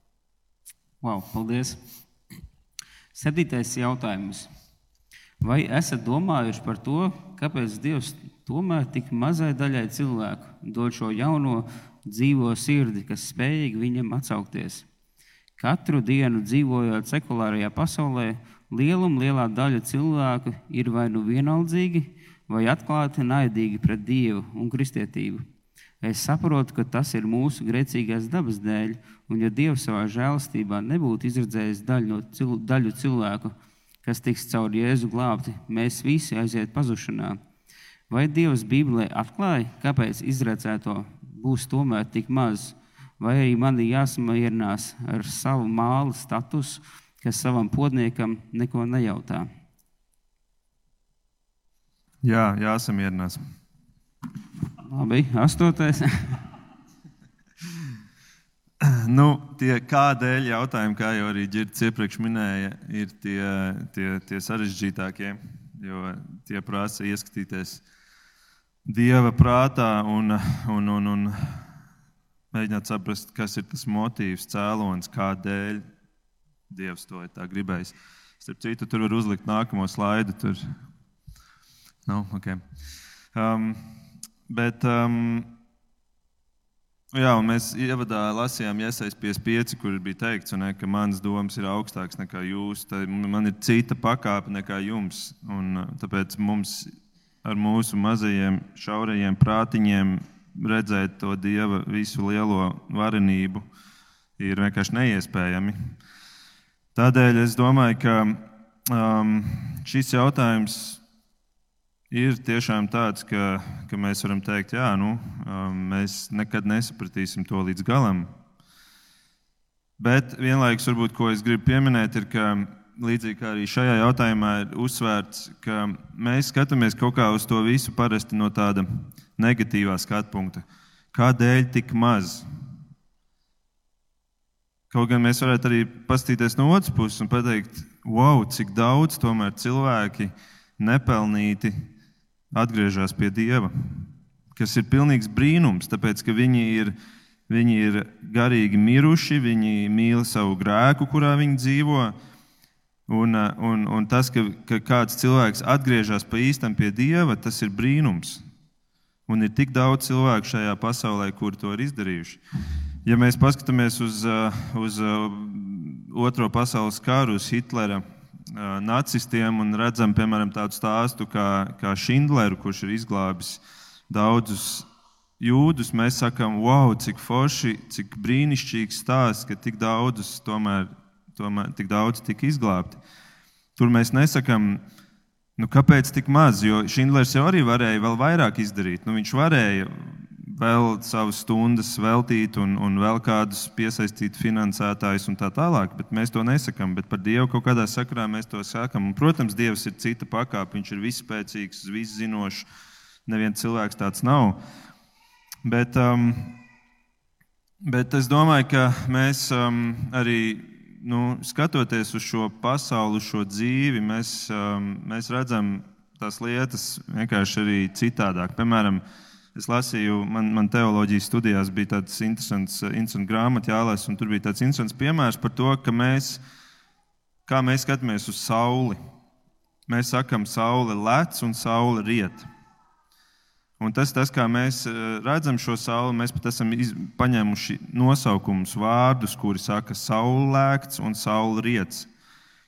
Wow, paldies! Septītais jautājums. Vai esat domājuši par to, kāpēc Dievs tomēr tik mazai daļai cilvēku dod šo jauno dzīvo sirdi, kas spējīgi viņam atsaukties? Katru dienu dzīvojot sekulārajā pasaulē, lieluma lielā daļa cilvēku ir vai nu vienaldzīgi, vai atklāti naidīgi pret Dievu un kristietību. Es saprotu, ka tas ir mūsu grēcīgās dabas dēļ, un ja Dievs savā žēlastībā nebūtu izredzējis daļu, no cil daļu cilvēku, kas tiks caur Jēzu glābti, mēs visi aiziet pazušanā. Vai Dievs Bībelē atklāja, kāpēc izredzēto būs tomēr tik maz, vai arī man jāsamierinās ar savu māla statusu, kas savam podniekam neko nejautā? Jā, jāsamierinās. Labi, astotais. nu, tie kādēļ jautājumi, kā jau arī Girts iepriekš minēja, ir tie, tie, tie sarežģītākie, jo tie prasa ieskatīties Dieva prātā un, un, un, un mēģināt saprast, kas ir tas motīvs, cēlonis, kādēļ Dievs to ir tā gribējis. Starp citu, tur var uzlikt nākamo slaidu. Tur No? Okay. Um, bet, um, jā, mēs ievadā lasījām iesaistīt 55, kur bija teikts, ne, ka mans domas ir augstāks nekā jūsu. Man ir cita pakāpe nekā jums. Un, uh, tāpēc mums ar mūsu mazajiem, šaurajiem prātiņiem redzēt to dieva visu lielo varenību ir vienkārši neiespējami. Tādēļ es domāju, ka um, šis jautājums ir tiešām tāds, ka, ka mēs varam teikt, jā, nu, um, mēs nekad nesapratīsim to līdz galam. Bet vienlaikus, varbūt, ko es gribu pieminēt, ir, ka līdzīgi kā arī šajā jautājumā ir uzsvērts, ka mēs skatāmies kaut kā uz to visu parasti no tāda negatīvā skatu punkta. Kādēļ tik maz? Kaut gan mēs varētu arī paskatīties no otras puses un pateikt, wow, cik daudz tomēr cilvēki nepelnīti atgriežas pie Dieva. Kas ir pilnīgs brīnums, tāpēc ka viņi ir, viņi ir garīgi miruši, viņi mīl savu grēku, kurā viņi dzīvo. Un, un, un tas, ka, ka kāds cilvēks atgriežas pa īstam pie Dieva, tas ir brīnums. Un ir tik daudz cilvēku šajā pasaulē, kuri to ir izdarījuši. Ja mēs paskatāmies uz, uh, uz uh, Otro pasaules karu, uz Hitlera uh, nacistiem un redzam, piemēram, tādu stāstu kā, kā Schindleru, kurš ir izglābis daudzus jūdus, mēs sakām, wow, cik forši, cik brīnišķīgs stāsts, ka tik daudzus tomēr, tomēr tik daudz tika izglābti. Tur mēs nesakām, nu, kāpēc tik maz, jo Schindlers jau arī varēja vēl vairāk izdarīt. Nu, viņš varēja vēl savas stundas veltīt un, un vēl kādus piesaistīt finansētājus un tā tālāk, bet mēs to nesakām. Bet par Dievu kaut kādā sakrā mēs to sakām. Protams, Dievs ir cita pakāpe, viņš ir vispēcīgs, viszinošs. Neviens cilvēks tāds nav. Bet, um, bet es domāju, ka mēs um, arī nu, skatoties uz šo pasauli, uz šo dzīvi, mēs, um, mēs redzam tās lietas vienkārši arī citādāk. Piemēram, uh, Es lasīju, man, man teoloģijas studijās bija tāds interesants, interesants grāmatas jālasa, un tur bija tāds interesants piemērs par to, ka mēs, kā mēs skatāmies uz sauli. Mēs sakām, saule lec un saule riet. Un tas, tas, kā mēs eh, redzam šo sauli, mēs pat esam iz, paņēmuši nosaukumus, vārdus, kuri saka, saule lēkts un saule riets.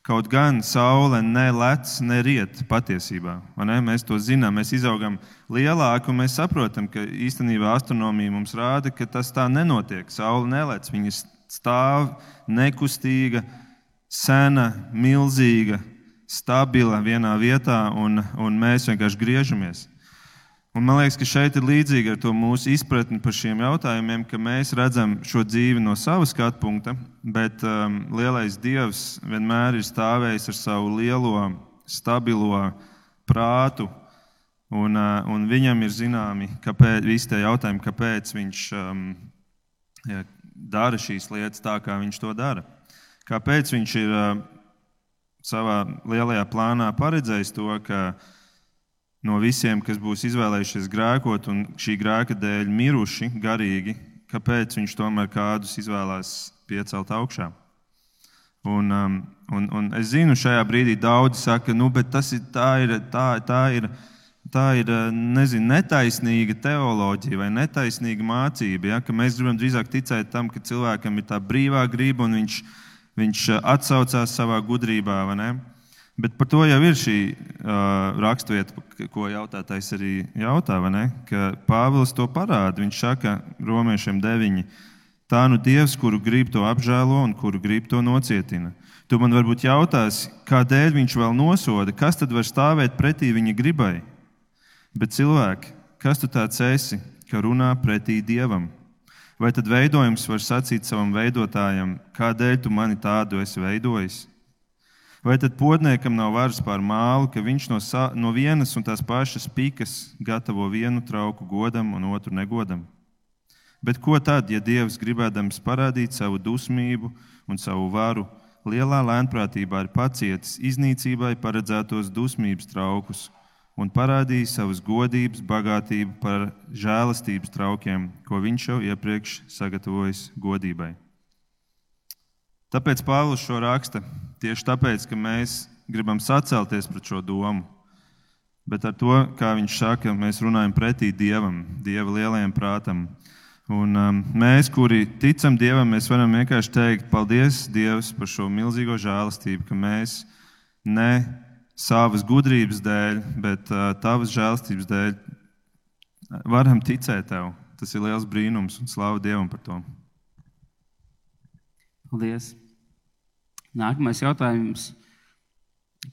Kaut gan saule ne lec, ne riet patiesībā. Mēs to zinām, mēs izaugam lielāku mēs saprotam, ka īstenībā astronomija mums rāda, ka tas tā nenotiek. Saule nelec, viņa stāv nekustīga, sena, milzīga, stabila vienā vietā, un, un mēs vienkārši griežamies. Un man liekas, ka šeit ir līdzīga ar to mūsu izpratni par šiem jautājumiem, ka mēs redzam šo dzīvi no sava skatu punkta, bet um, lielais Dievs vienmēr ir stāvējis ar savu lielo, stabilo prātu. Un, uh, un viņam ir zināmi kāpēc, visi tie jautājumi, kāpēc viņš um, ja, dara šīs lietas tā, kā viņš to dara. Kāpēc viņš ir uh, savā lielajā plānā paredzējis to, ka no visiem, kas būs izvēlējušies grēkot un šī grēka dēļ miruši garīgi, kāpēc viņš tomēr kādus izvēlās piecelt augšā. Un, um, un, un es zinu, šajā brīdī daudzi saka, nu, tas ir tā, ir, tā, tā ir, tā ir nezinu, netaisnīga teoloģija vai netaisnīga mācība. Ja? Mēs gribam drīzāk ticēt tam, ka cilvēkam ir tā brīvā griba un viņš, viņš atsaucās savā gudrībā. Bet par to jau ir šī uh, raksturvieta, ko jautātājs arī jautā. Ka Pāvils to parāda. Viņš saka, Romiešiem 9. Tā nu Dievs, kuru grib to apžēlo un kuru grib to nocietina. Tu man varbūt jautās, kādēļ viņš vēl nosoda, kas tad var stāvēt pretī viņa gribai? Bet cilvēki, kas tu tāds esi, ka runā pretī Dievam? Vai tad veidojums var sacīt savam veidotājam, kādēļ tu mani tādu esi veidojis? Vai tad podniekam nav varas pār mālu, ka viņš no, sa, no vienas un tās pašas pikas gatavo vienu trauku godam un otru negodam? Bet ko tad, ja Dievs gribēdams parādīt savu dusmību un savu varu, lielā lēnprātībā ir pacietis iznīcībai paredzētos dusmības traukus un parādījis savas godības bagātību par žēlastības traukiem, ko viņš jau iepriekš sagatavojis godībai? Tāpēc Pāvils šo raksta tieši tāpēc, ka mēs gribam sacelties pret šo domu. Bet ar to, kā viņš saka, mēs runājam pretī Dievam, Dieva lielajam prātam. Un, um, mēs, kuri ticam Dievam, mēs varam vienkārši teikt, paldies Dievam par šo milzīgo žēlastību, ka mēs ne savas gudrības dēļ, bet uh, tavas žēlastības dēļ varam ticēt tev. Tas ir liels brīnums un slavu Dievam par to. Paldies! Nākamais jautājums.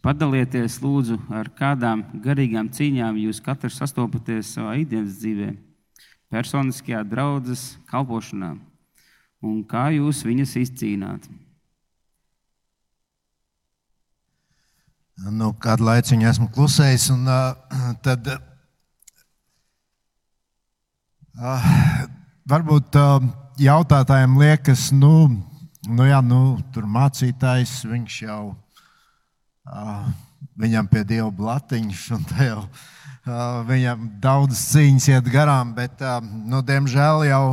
Padalieties, lūdzu, ar kādām garīgām cīņām jūs katrs sastopaties savā ikdienas dzīvē, personiskajā draudzes kalpošanā, un kā jūs viņas izcīnāt? Nu, kādu laiku esmu klusējis, un uh, tad uh, varbūt uh, jautātājiem liekas, nu, nu, jā, nu, tur mācītājs, viņš jau, uh, viņam pie dieva blatiņš, un te jau uh, viņam daudz cīņas iet garām, bet, uh, nu, diemžēl jau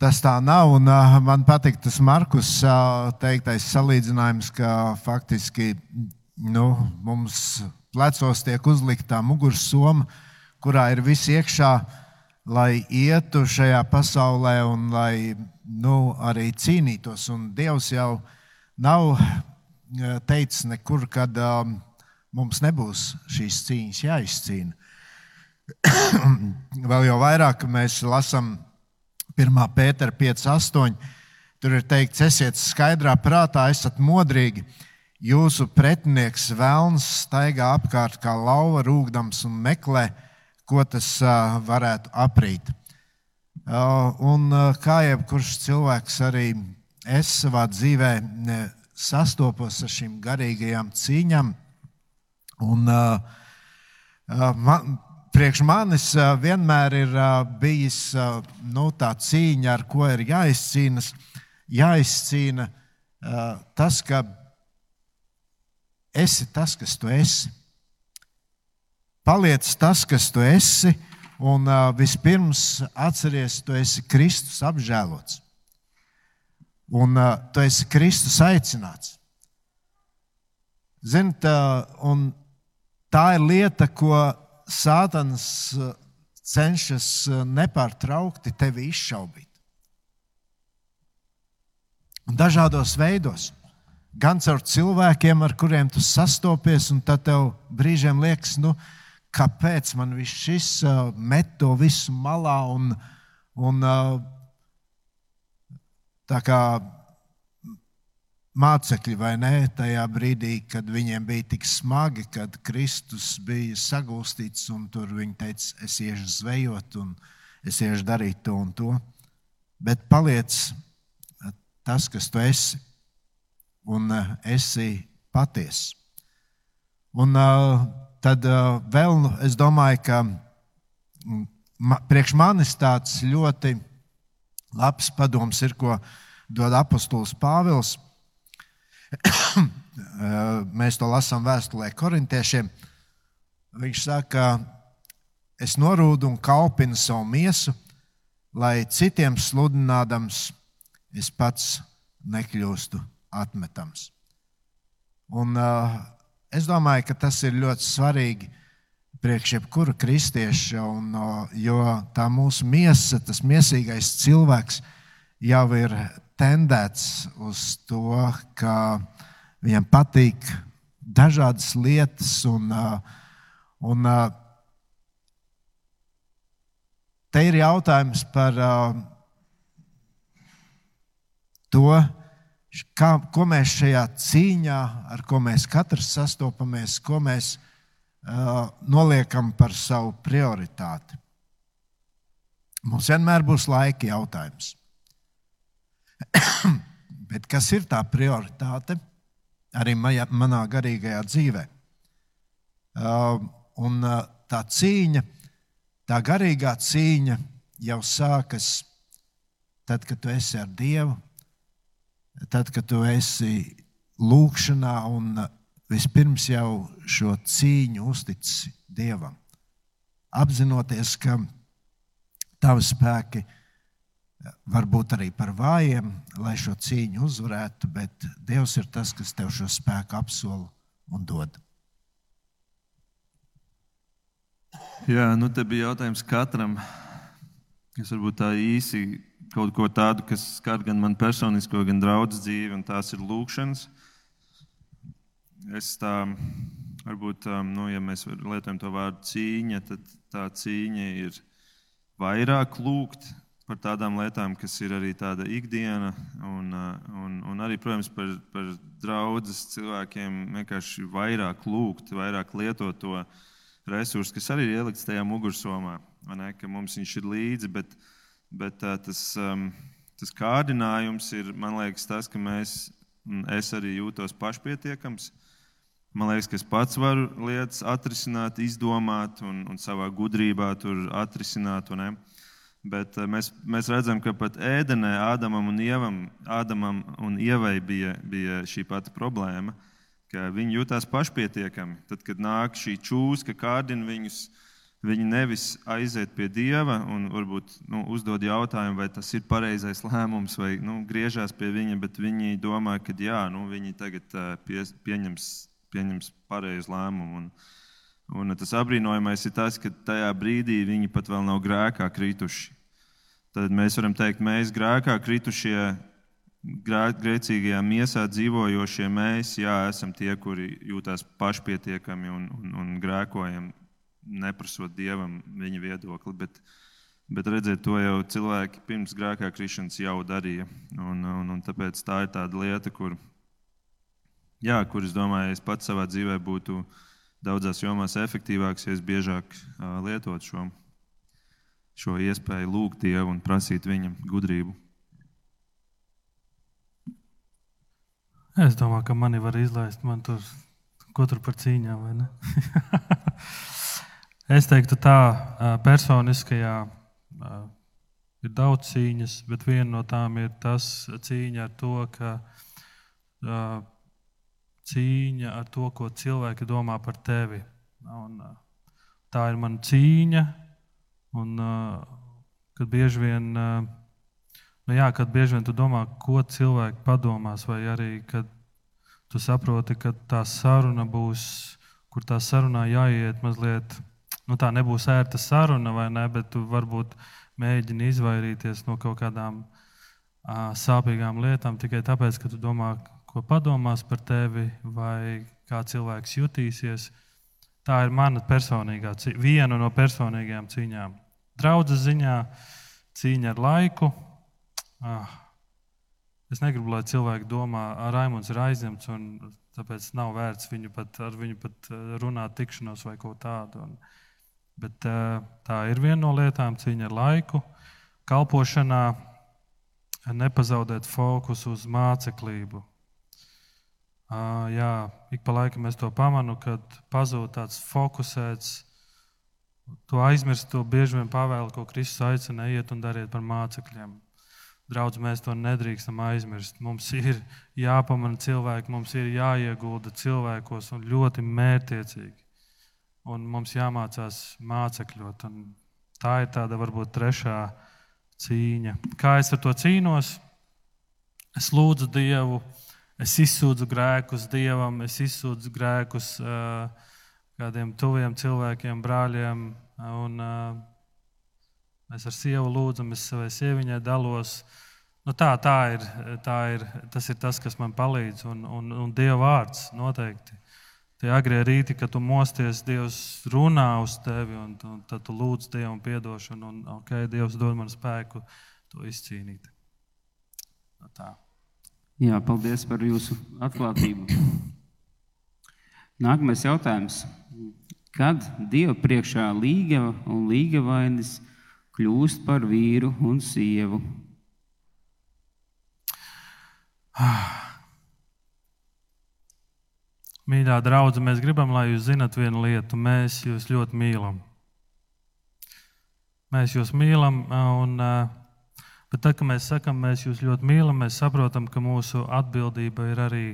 tas tā nav. Un, uh, man patīk tas Markus teiktais salīdzinājums, ka faktiski nu, mums plecos tiek uzlikta mugursoma, kurā ir viss iekšā, lai ietu šajā pasaulē un lai nu, arī cīnītos. Un Dievs jau nav teicis nekur, kad um, mums nebūs šīs cīņas jāizcīna. Vēl jau vairāk mēs lasām 1. pētera 5.8. Tur ir teikts, esiet skaidrā prātā, esat modrīgi. Jūsu pretinieks vēlns staigā apkārt kā lauva rūkdams un meklē, ko tas varētu aprīt. Un kā jebkurš cilvēks, arī es savā dzīvē sastopos ar šīm garīgajām cīņām. Un, man, priekš manis vienmēr ir bijis nu, tā cīņa, ar ko ir jāizcīnas. Jāizcīna tas, ka esi tas, kas tu esi. Paliec tas, kas tu esi, un uh, vispirms atceries, tu esi Kristus apžēlots. Un uh, tu esi Kristus aicināts. Ziniet, uh, tā ir lieta, ko Sātans cenšas nepārtraukti tevi izšaubīt. Un dažādos veidos gan caur cilvēkiem, ar kuriem tu sastopies, un tad tev brīžiem liekas, nu, kāpēc man viss šis uh, met to visu malā un, un uh, tā kā mācekļi vai nē, tajā brīdī, kad viņiem bija tik smagi, kad Kristus bija sagūstīts un tur viņi teica, es iešu zvejot un es iešu darīt to un to. Bet paliec tas, kas tu esi un eh, esi patiess. Un uh, tad uh, vēl nu, es domāju, ka mm, priekš manis tāds ļoti labs padoms ir, ko dod apustulis Pāvils. Mēs to lasām vēstulē korintiešiem. Viņš saka, es norūdu un kalpinu savu miesu, lai citiem sludinādams es pats nekļūstu atmetams. Un, uh, es domāju, ka tas ir ļoti svarīgi priekš jebkura kristieša, un, jo tā mūsu miesa, tas miesīgais cilvēks jau ir tendēts uz to, ka viņam patīk dažādas lietas, un, un te ir jautājums par to, kā, ko mēs šajā cīņā, ar ko mēs katrs sastopamies, ko mēs uh, noliekam par savu prioritāti. Mums vienmēr būs laika jautājums. Bet kas ir tā prioritāte arī maja, manā garīgajā dzīvē? Uh, un uh, tā cīņa, tā garīgā cīņa jau sākas tad, kad tu esi ar Dievu, tad, kad tu esi lūkšanā un vispirms jau šo cīņu uzticis Dievam, apzinoties, ka tavi spēki var būt arī par vājiem, lai šo cīņu uzvarētu, bet Dievs ir tas, kas tev šo spēku apsola un dod. Jā, nu te bija jautājums katram, kas varbūt tā īsi kaut ko tādu, kas skar gan man personisko, gan draugu dzīvi, un tās ir lūkšanas. Es tā, varbūt, um, nu, ja mēs lietojam to vārdu cīņa, tad tā cīņa ir vairāk lūgt par tādām lietām, kas ir arī tāda ikdiena, un, uh, un, un arī, protams, par, par draudzes cilvēkiem vienkārši vairāk lūgt, vairāk lietot to resursu, kas arī ir ielikts tajā mugursomā. Ne, mums viņš ir līdzi, bet, uh, Bet uh, tas, tas kārdinājums ir, man liekas, tas, ka mēs, es arī jūtos pašpietiekams. Man liekas, ka es pats varu lietas atrisināt, izdomāt un, un savā gudrībā tur atrisināt. Un, Bet mēs, mēs redzam, ka pat ēdenē Ādamam un Ievam, Ādamam un Ievai bija, bija šī pati problēma, ka viņi jutās pašpietiekami. Tad, kad nāk šī čūska, kārdina viņus, viņi nevis aiziet pie Dieva un varbūt nu, uzdod jautājumu, vai tas ir pareizais lēmums, vai nu, griežās pie viņa, bet viņi domā, ka jā, nu, viņi tagad pie, pieņems, pieņems pareizu lēmumu. Un, Un tas apbrīnojamais ir tas, ka tajā brīdī viņi pat vēl nav grēkā krituši. Tad mēs varam teikt, mēs grēkā kritušie, grēcīgajā miesā dzīvojošie, mēs jā, esam tie, kuri jūtas pašpietiekami un, un, un grēkojam, neprasot dievam viņa viedokli. Bet, bet redziet, to jau cilvēki pirms grēkā krišanas jau darīja. Un, un, un tāpēc tā ir tāda lieta, kur, jā, kur es domāju, es pats savā dzīvē būtu daudzās jomās efektīvāks, ja es biežāk uh, lietotu šo, šo iespēju lūgt Dievu un prasīt viņam gudrību. Es domāju, ka mani var izlaist. Man tur ko tur par cīņām? es teiktu, tā personiskajā ir daudz cīņas, bet viena no tām ir tas cīņa ar to, ka cīņa ar to, ko cilvēki domā par tevi. Un, tā ir mana cīņa. Un, kad bieži vien, nu jā, kad bieži vien tu domā, ko cilvēki padomās, vai arī kad tu saproti, ka tā saruna būs, kur tā sarunā jāiet mazliet, nu tā nebūs ērta saruna, vai ne, bet tu varbūt mēģini izvairīties no kaut kādām sāpīgām lietām tikai tāpēc, ka tu domā, ko padomās par tevi, vai kā cilvēks jutīsies. Tā ir mana personīgā, viena no personīgajām cīņām. Draudzes ziņā cīņa ar laiku. Ah, es negribu, lai cilvēki domā, ka Raimons ir aizņemts un tāpēc nav vērts viņu pat, ar viņu pat runāt, tikšanos vai ko tādu. Un, bet eh, tā ir viena no lietām, cīņa ar laiku. Kalpošanā nepazaudēt fokusu uz māceklību. Jā, ik pa laikam es to pamanu, kad pazūd tāds fokusēts. To aizmirst, to bieži vien pavēlu, ko Kristus aicina, iet un dariet par mācekļiem. Draudz, mēs to nedrīkstam aizmirst. Mums ir jāpamana cilvēki, mums ir jāiegulda cilvēkos un ļoti mērķiecīgi. Un mums jāmācās mācekļot. Un tā ir tāda varbūt trešā cīņa. Kā es ar to cīnos? Es lūdzu Dievu Es izsūdzu grēkus Dievam, es izsūdzu grēkus uh, kādiem tuviem cilvēkiem, brāļiem. Un, uh, mēs ar sievu lūdzam, es savai sieviņai dalos. Nu, tā, tā ir, tā ir, tas ir tas, kas man palīdz. Un, un, un Dieva vārds noteikti. Tie agrie rīti, kad tu mosties, Dievs runā uz tevi, un, un tad tu lūdz Dievam atdošanu, un okay, Dievs dod man spēku to izcīnīt. Tā. Jā, paldies par jūsu atklātību. Nākamais jautājums. Kad Dieva priekšā līgava un līgavainis kļūst par vīru un sievu? Mīļā draudzene, mēs gribam, lai jūs zinat vienu lietu. Mēs jūs ļoti mīlam. Mēs jūs mīlam un uh, Bet tad, kad mēs sakām, mēs jūs ļoti mīlam, mēs saprotam, ka mūsu atbildība ir arī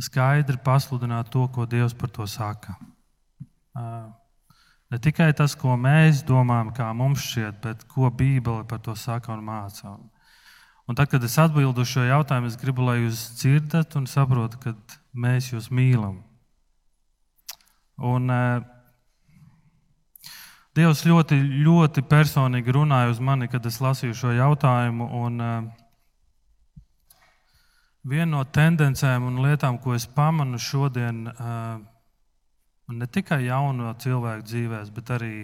skaidri pasludināt to, ko Dievs par to saka. Ne tikai tas, ko mēs domājam, kā mums šķiet, bet ko Bībele par to saka un māca. Un tad, kad es atbildu šo jautājumu, es gribu, lai jūs dzirdat un saprotat, ka mēs jūs mīlam. Un, Dievs ļoti, ļoti personīgi runāja uz mani, kad es lasīju šo jautājumu. Un, uh, viena no tendencēm un lietām, ko es pamanu šodien, uh, ne tikai jauno cilvēku dzīvēs, bet arī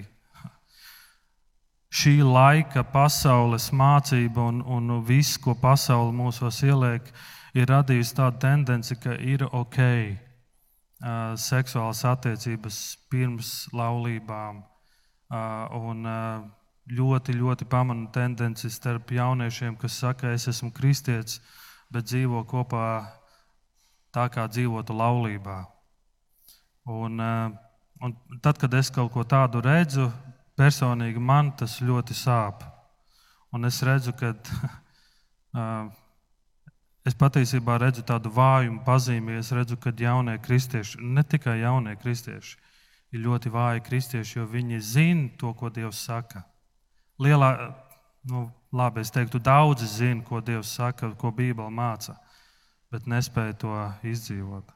šī laika pasaules mācība un, un viss, ko pasaule mūsos ieliek, ir radījusi tādu tendenci, ka ir ok uh, seksuālas attiecības pirms laulībām Un ļoti, ļoti pamanu tendenci starp jauniešiem, kas saka, es esmu kristietis, bet dzīvo kopā tā, kā dzīvotu laulībā. Un, un tad, kad es kaut ko tādu redzu, personīgi man tas ļoti sāp. Un es redzu, ka uh, es patiesībā redzu tādu vājumu pazīmi. Es redzu, ka jaunie kristieši, ne tikai jaunie kristieši, ir ļoti vāji kristieši, jo viņi zina to, ko Dievs saka. Lielā, nu, labi, es teiktu, daudzi zina, ko Dievs saka, ko Bībele māca, bet nespēja to izdzīvot.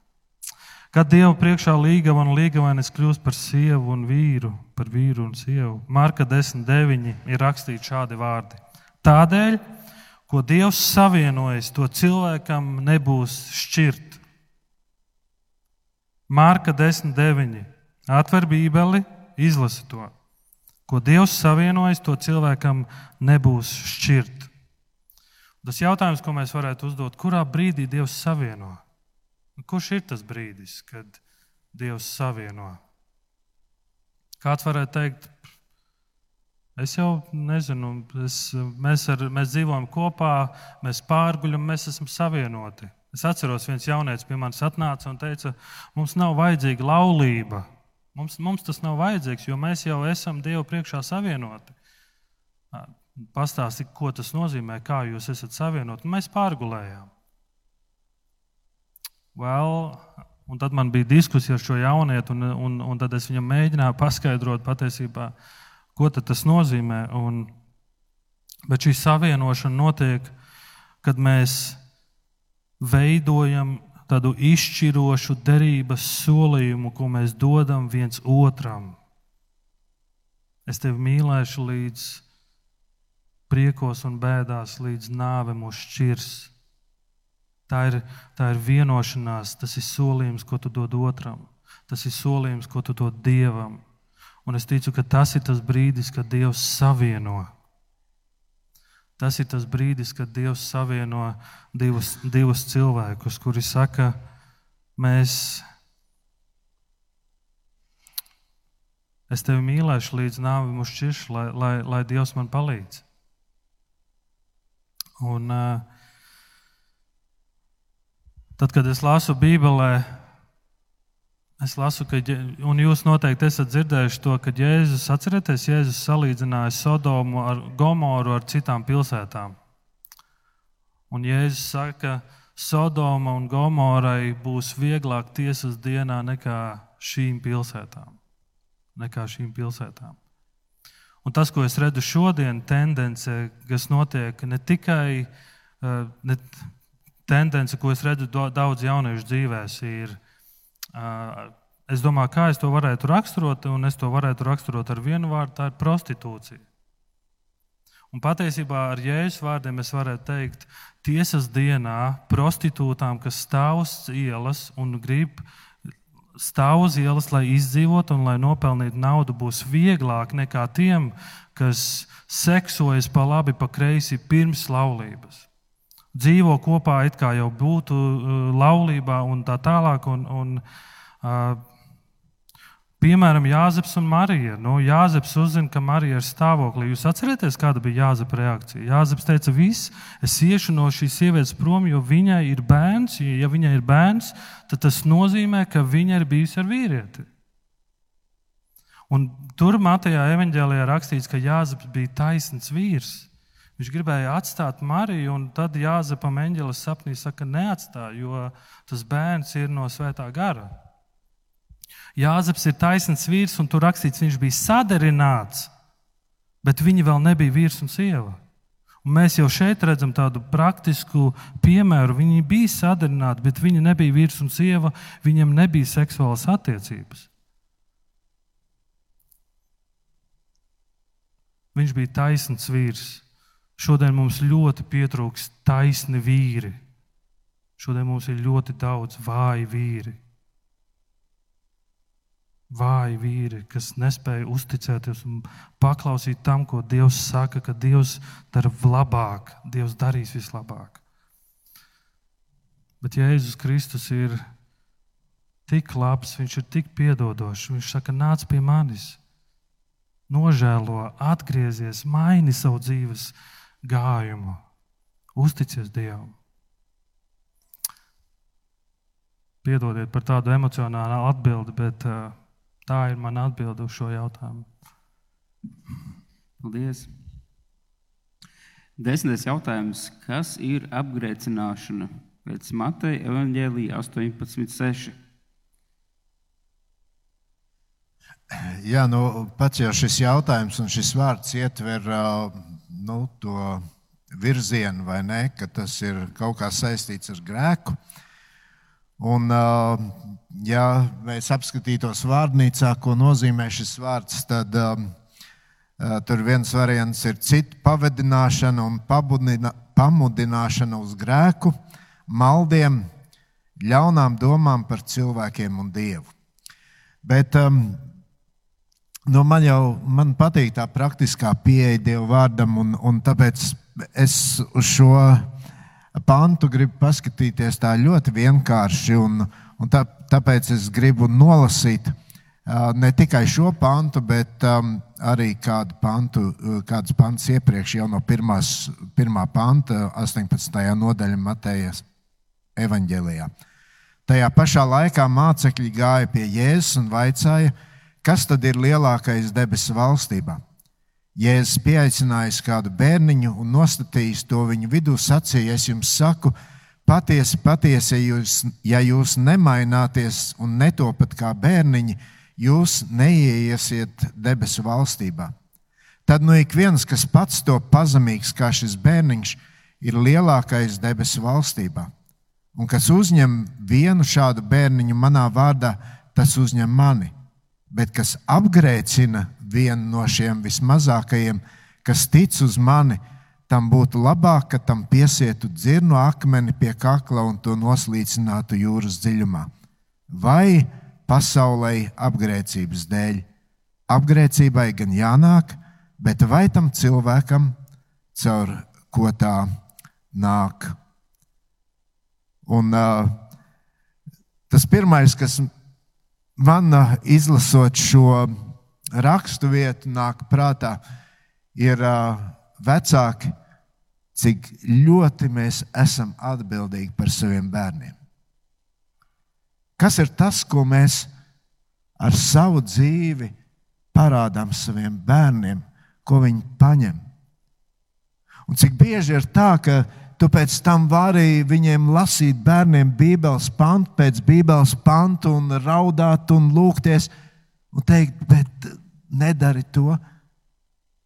Kad Dieva priekšā līgava un līgavainis kļūst par sievu un vīru, par vīru un sievu, Marka 10.9 ir rakstīts šādi vārdi. Tādēļ, ko Dievs savienojas, to cilvēkam nebūs šķirt. Marka 10.9. Atver Bībeli, izlasi to. Ko Dievs savienojas, to cilvēkam nebūs šķirt. Tas jautājums, ko mēs varētu uzdot, kurā brīdī Dievs savienojas? Kurš ir tas brīdis, kad Dievs savieno? Kāds varētu teikt, es jau nezinu, es, mēs, ar, mēs dzīvojam kopā, mēs pārguļam, mēs esam savienoti. Es atceros, viens jaunietis pie manis atnāca un teica, mums nav vajadzīga laulība. Mums, mums tas nav vajadzīgs, jo mēs jau esam Dievu priekšā savienoti. Pastāstiet, ko tas nozīmē, kā jūs esat savienoti. Mēs pārgulējām. Well, un tad man bija diskusija ar šo jaunieti, un, un, un tad es viņam mēģināju paskaidrot patiesībā, ko tas nozīmē. Un, bet šī savienošana notiek, kad mēs veidojam tādu izšķirošu derības solījumu, ko mēs dodam viens otram. Es tevi mīlēšu līdz priekos un bēdās, līdz nāve mūs šķirs. Tā ir, tā ir vienošanās, tas ir solījums, ko tu dod otram. Tas ir solījums, ko tu dod Dievam. Un es ticu, ka tas ir tas brīdis, kad Dievs savieno. Tas ir tas brīdis, kad Dievs savieno divus, divus cilvēkus, kuri saka, mēs, es tevi mīlēšu līdz nāvim uz šķiršu, lai, lai, lai Dievs man palīdz. Un, uh, Tad, kad es lasu Bībelē, es lasu, ka, un jūs noteikti esat dzirdējuši to, ka Jēzus, atcerieties, Jēzus salīdzināja Sodomu ar Gomoru ar citām pilsētām. Un Jēzus saka, ka Sodoma un Gomorai būs vieglāk tiesas dienā nekā šīm pilsētām. Nekā šīm pilsētām. Un tas, ko es redzu šodien, tendence, kas notiek ne tikai eh, ne, tendence, ko es redzu daudz jauniešu dzīvēs, ir. Es domāju, kā es to varētu raksturot, un es to varētu raksturot ar vienu vārdu, tā ir prostitūcija. Un patiesībā ar jēzus vārdiem es varētu teikt, tiesas dienā prostitūtām, kas stāv uz ielas un grib stāv uz ielas, lai izdzīvotu un lai nopelnītu naudu, būs vieglāk nekā tiem, kas seksojas pa labi, pa kreisi pirms laulības dzīvo kopā, it kā jau būtu uh, laulībā un tā tālāk. Un, un, uh, Piemēram, Jāzeps un Marija. Nu, Jāzeps uzzina, ka Marija ir stāvoklī. Jūs atcerieties, kāda bija Jāzepa reakcija? Jāzeps teica, viss, es iešu no šīs sievietes prom, jo viņai ir bērns. Ja viņai ir bērns, tad tas nozīmē, ka viņa ir bijusi ar vīrieti. Un tur Matejā evanģēlijā rakstīts, ka Jāzeps bija taisns vīrs. Viņš gribēja atstāt Mariju, un tad Jāzepam eņģelis sapnī saka, neatstāj, jo tas bērns ir no svētā gara. Jāzeps ir taisns vīrs, un tur rakstīts, viņš bija sadarināts, bet viņi vēl nebija vīrs un sieva. Un mēs jau šeit redzam tādu praktisku piemēru. Viņi bija sadarināti, bet viņi nebija vīrs un sieva, viņiem nebija seksuālas attiecības. Viņš bija taisns vīrs. Šodien mums ļoti pietrūkst taisni vīri. Šodien mums ir ļoti daudz vāji vīri. Vāji vīri, kas nespēja uzticēties un paklausīt tam, ko Dievs saka, ka Dievs dara labāk, Dievs darīs vislabāk. Bet Jēzus Kristus ir tik labs, viņš ir tik piedodošs. Viņš saka, nāc pie manis, nožēlo, atgriezies, maini savu dzīves gājumu. Uzticies Dievam. Piedodiet par tādu emocionālu atbildi, bet uh, tā ir mana atbilde uz šo jautājumu. Paldies! Desmitais jautājums. Kas ir apgrēcināšana pēc Mateja evaņģēlīja 18.6? Jā, nu, pats jau šis jautājums un šis vārds ietver nu, to virzienu, vai ne, ka tas ir kaut kā saistīts ar grēku. Un, ja mēs apskatītos vārnīcā, ko nozīmē šis vārds, tad um, tur viens variants ir citu pavadināšana un pamudināšana uz grēku, maldiem, ļaunām domām par cilvēkiem un dievu. Bet um, Nu, man jau man patīk tā praktiskā pieeja Dieva vārdam, un, un tāpēc es uz šo pantu gribu paskatīties tā ļoti vienkārši. Un, un tā, tāpēc es gribu nolasīt ne tikai šo pantu, bet um, arī kādu pantu, kādas pantus iepriekš, jau no pirmās, pirmā panta, 18. nodaļa Matejas evaņģēlijā. Tajā pašā laikā mācekļi gāja pie Jēzus un vaicāja, Kas tad ir lielākais debesu valstībā? Jēzus pieaicinājis kādu bērniņu un nostatījis to viņu vidū, sacīja: Es jums saku, patiesi, patiesi, ja jūs, ja jūs nemaināties un netopat kā bērniņi, jūs neieiesiet debesu valstībā. Tad nu ik viens, kas pats to pazemīgs kā šis bērniņš, ir lielākais debesu valstībā. Un kas uzņem vienu šādu bērniņu manā vārdā, tas uzņem mani bet kas apgrēcina vienu no šiem vismazākajiem, kas tic uz mani, tam būtu labāk, ka tam piesietu dzirnu akmeni pie kakla un to noslīcinātu jūras dziļumā. Vai pasaulē apgrēcības dēļ? Apgrēcībai gan jānāk, bet vai tam cilvēkam, caur ko tā nāk? Un, uh, tas pirmais, kas man izlasot šo rakstu vietu, nāk prātā, ir vecāki, cik ļoti mēs esam atbildīgi par saviem bērniem. Kas ir tas, ko mēs ar savu dzīvi parādām saviem bērniem, ko viņi paņem? Un cik bieži ir tā, ka Tu pēc tam vari viņiem lasīt bērniem Bībeles pantu pēc Bībeles pantu un raudāt un lūgties un teikt, bet nedari to,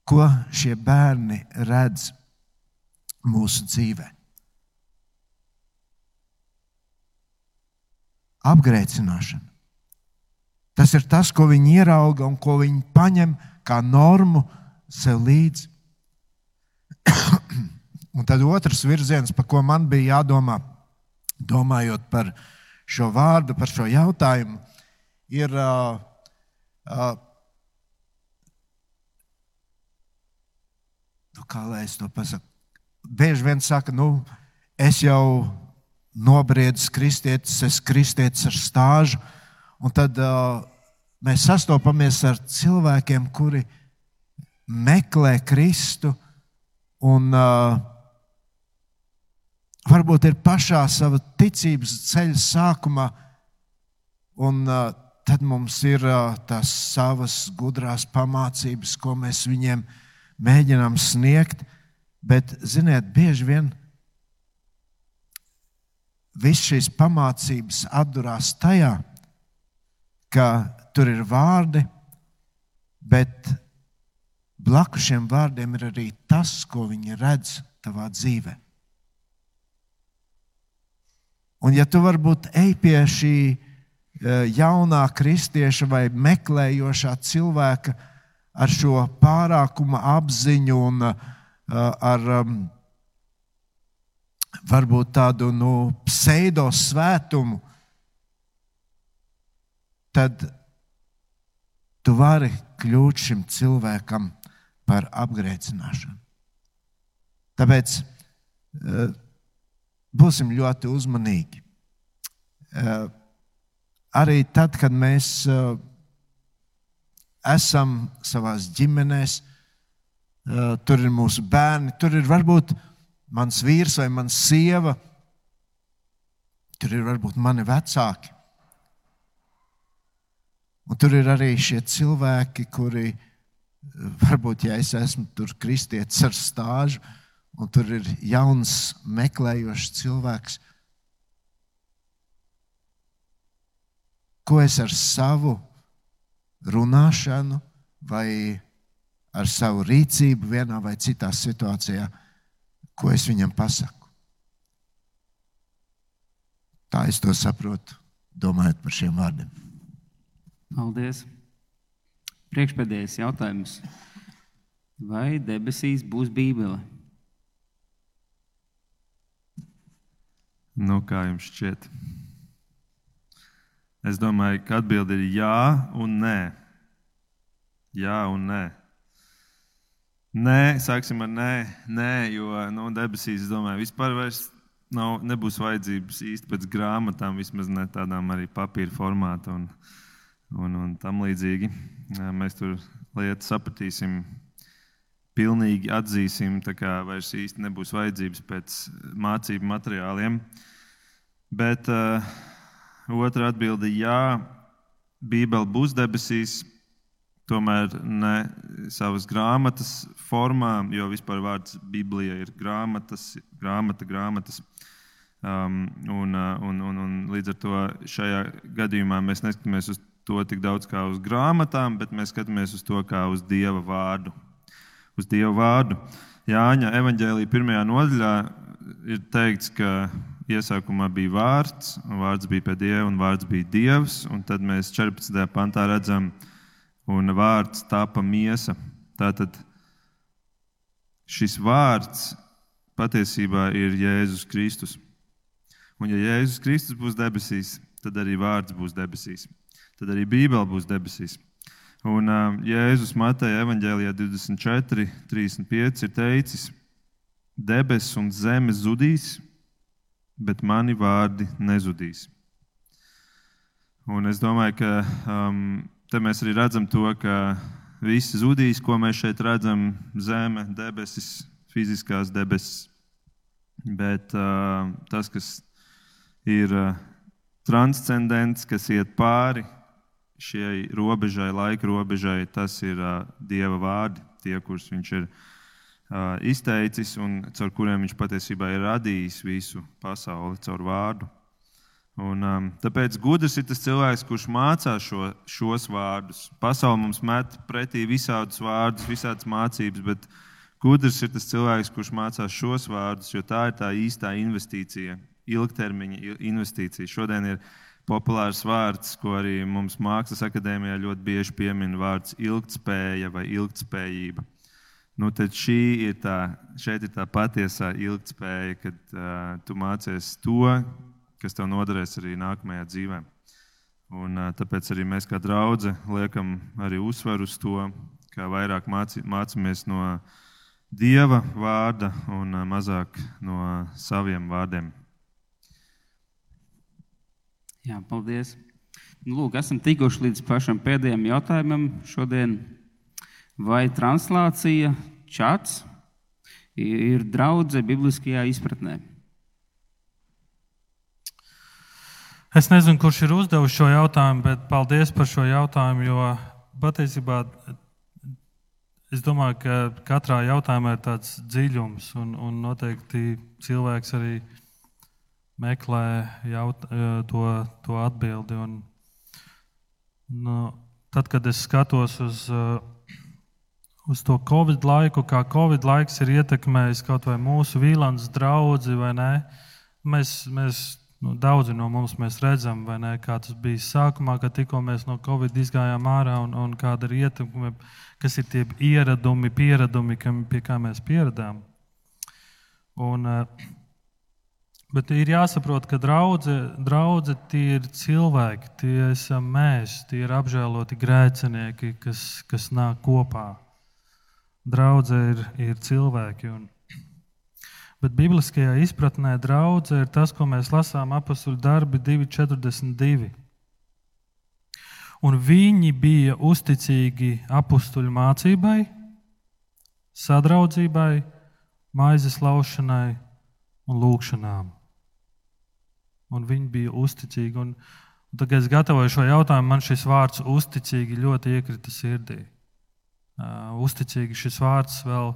ko šie bērni redz mūsu dzīvē. Apgrēcināšana. Tas ir tas, ko viņi ierauga un ko viņi paņem kā normu sev līdzi. Un tad otrs virziens, par ko man bija jādomā, domājot par šo vārdu, par šo jautājumu, ir. Uh, uh, nu, kā lai es to pasaku? Bieži vien saka, nu, es jau nobriedzu kristietis, es kristietis ar stāžu, un tad uh, mēs sastopamies ar cilvēkiem, kuri meklē Kristu un uh, varbūt ir pašā sava ticības ceļa sākumā, un uh, tad mums ir uh, tās savas gudrās pamācības, ko mēs viņiem mēģinām sniegt. Bet, ziniet, bieži vien viss šīs pamācības atdurās tajā, ka tur ir vārdi, bet blakus šiem vārdiem ir arī tas, ko viņi redz tavā dzīvēm. Un, ja tu varbūt ej pie šī e, jaunā kristieša vai meklējošā cilvēka ar šo pārākuma apziņu un e, ar varbūt tādu nu, pseido svētumu, tad tu vari kļūt šim cilvēkam par apgrēcināšanu. Tāpēc e, būsim ļoti uzmanīgi. Eh, arī tad, kad mēs eh, esam savā ģimenēs, eh, tur ir mūsu bērni, tur ir varbūt mans vīrs vai mans sieva, tur ir varbūt mani vecāki. Un tur ir arī šie cilvēki, kuri varbūt, ja es esmu kristietis ar stāžu, un tur ir jauns, meklējošs cilvēks. Ko es ar savu runāšanu vai ar savu rīcību vienā vai citā situācijā, ko es viņam pasaku? Tā es to saprotu, domājot par šiem vārdiem. Paldies! Priekšpēdējais jautājums. Vai debesīs būs Bībele? Nu, kā jums šķiet? Es domāju, ka atbilde ir jā un nē. Jā un nē. Nē, sāksim ar nē, nē jo nu, debesīs, es domāju, vispār vairs nav, nebūs vajadzības īsti pēc grāmatām, vismaz ne tādām arī papīra formātā un, un, un tam līdzīgi. Mēs tur lietas sapratīsim pilnīgi atzīsim, ka vairs īsti nebūs vajadzības pēc mācību materiāliem. Bet uh, otra atbilde - jā, Bībele būs debesīs, tomēr ne savas grāmatas formā, jo vispār vārds Bībelija ir grāmatas, grāmata, grāmatas. Um, un, uh, un, un, un līdz ar to šajā gadījumā mēs neskatāmies uz to tik daudz kā uz grāmatām, bet mēs skatāmies uz to kā uz Dieva vārdu uz Dieva vārdu. Jāņa evanģēlīja pirmajā nodaļā ir teikts, ka iesākumā bija vārds, vārds bija pie Dieva, un vārds bija Dievs. Un tad mēs 14. pantā redzam, un vārds tapa miesa. Tātad šis vārds patiesībā ir Jēzus Kristus. Un ja Jēzus Kristus būs debesīs, tad arī vārds būs debesīs. Tad arī Bībele būs debesīs. Un uh, Jēzus Mateja evanģēlijā 24, 35 ir teicis, debesis un zeme zudīs, bet mani vārdi nezudīs. Un es domāju, ka um, te mēs arī redzam to, ka visi zudīs, ko mēs šeit redzam - zeme, debesis, fiziskās debesis. Bet uh, tas, kas ir uh, transcendents, kas iet pāri šai robežai, laika robežai, tas ir uh, Dieva vārdi, tie, kurus viņš ir uh, izteicis un caur kuriem viņš patiesībā ir radījis visu pasauli caur vārdu. Un, um, tāpēc gudrs ir tas cilvēks, kurš mācās šo, šos vārdus. Pasaule mums met pretī visādus vārdus, visādas mācības, bet gudrs ir tas cilvēks, kurš mācās šos vārdus, jo tā ir tā īstā investīcija, ilgtermiņa investīcija. Šodien ir populārs vārds, ko arī mums Mākslas akadēmijā ļoti bieži piemin vārds ilgspēja vai ilgspējība. Nu, tad šī ir tā, šeit ir tā patiesā ilgspēja, kad uh, tu mācies to, kas tev noderēs arī nākamajā dzīvē. Un, uh, tāpēc arī mēs kā draugi liekam arī uzsvaru uz to, kā vairāk māci, mācāmies no Dieva vārda un uh, mazāk no saviem vārdiem. Jā, paldies. Nu, lūk, esam tikuši līdz pašam pēdējam jautājumam šodien. Vai translācija, čats ir draudzene bibliskajā izpratnē? Es nezinu, kurš ir uzdevis šo jautājumu, bet paldies par šo jautājumu. Jo patiesībā es domāju, ka katrā jautājumā ir tāds dziļums, un, un noteikti cilvēks arī meklē jaut, to, to atbildi. Un, nu, tad, kad es skatos uz, uz to Covid laiku, kā Covid laiks ir ietekmējis kaut vai mūsu vīlāns draugi vai nē, mēs, mēs nu, daudzi no mums redzam, ne, kā tas bija sākumā, kad tikko mēs no Covid izgājām ārā un, un kāda ir ietekme, kas ir tie ieradumi, pieredumi, pie kā mēs pieradām. Un, uh, Bet ir jāsaprot, ka draudzene draudze tie ir cilvēki, tie esam mēs, tie ir apžēloti grēcinieki, kas, kas nāk kopā. Draudzene ir, ir cilvēki. Un, bet bibliskajā izpratnē draudzene ir tas, ko mēs lasām apakstuļu darbi 2,42. Un viņi bija uzticīgi apakstuļu mācībai, sadraudzībai, maizes laušanai un lūgšanām un viņi bija uzticīgi. Un, un tad, kad es gatavoju šo jautājumu, man šis vārds uzticīgi ļoti iekrita sirdī. Uh, uzticīgi šis vārds vēl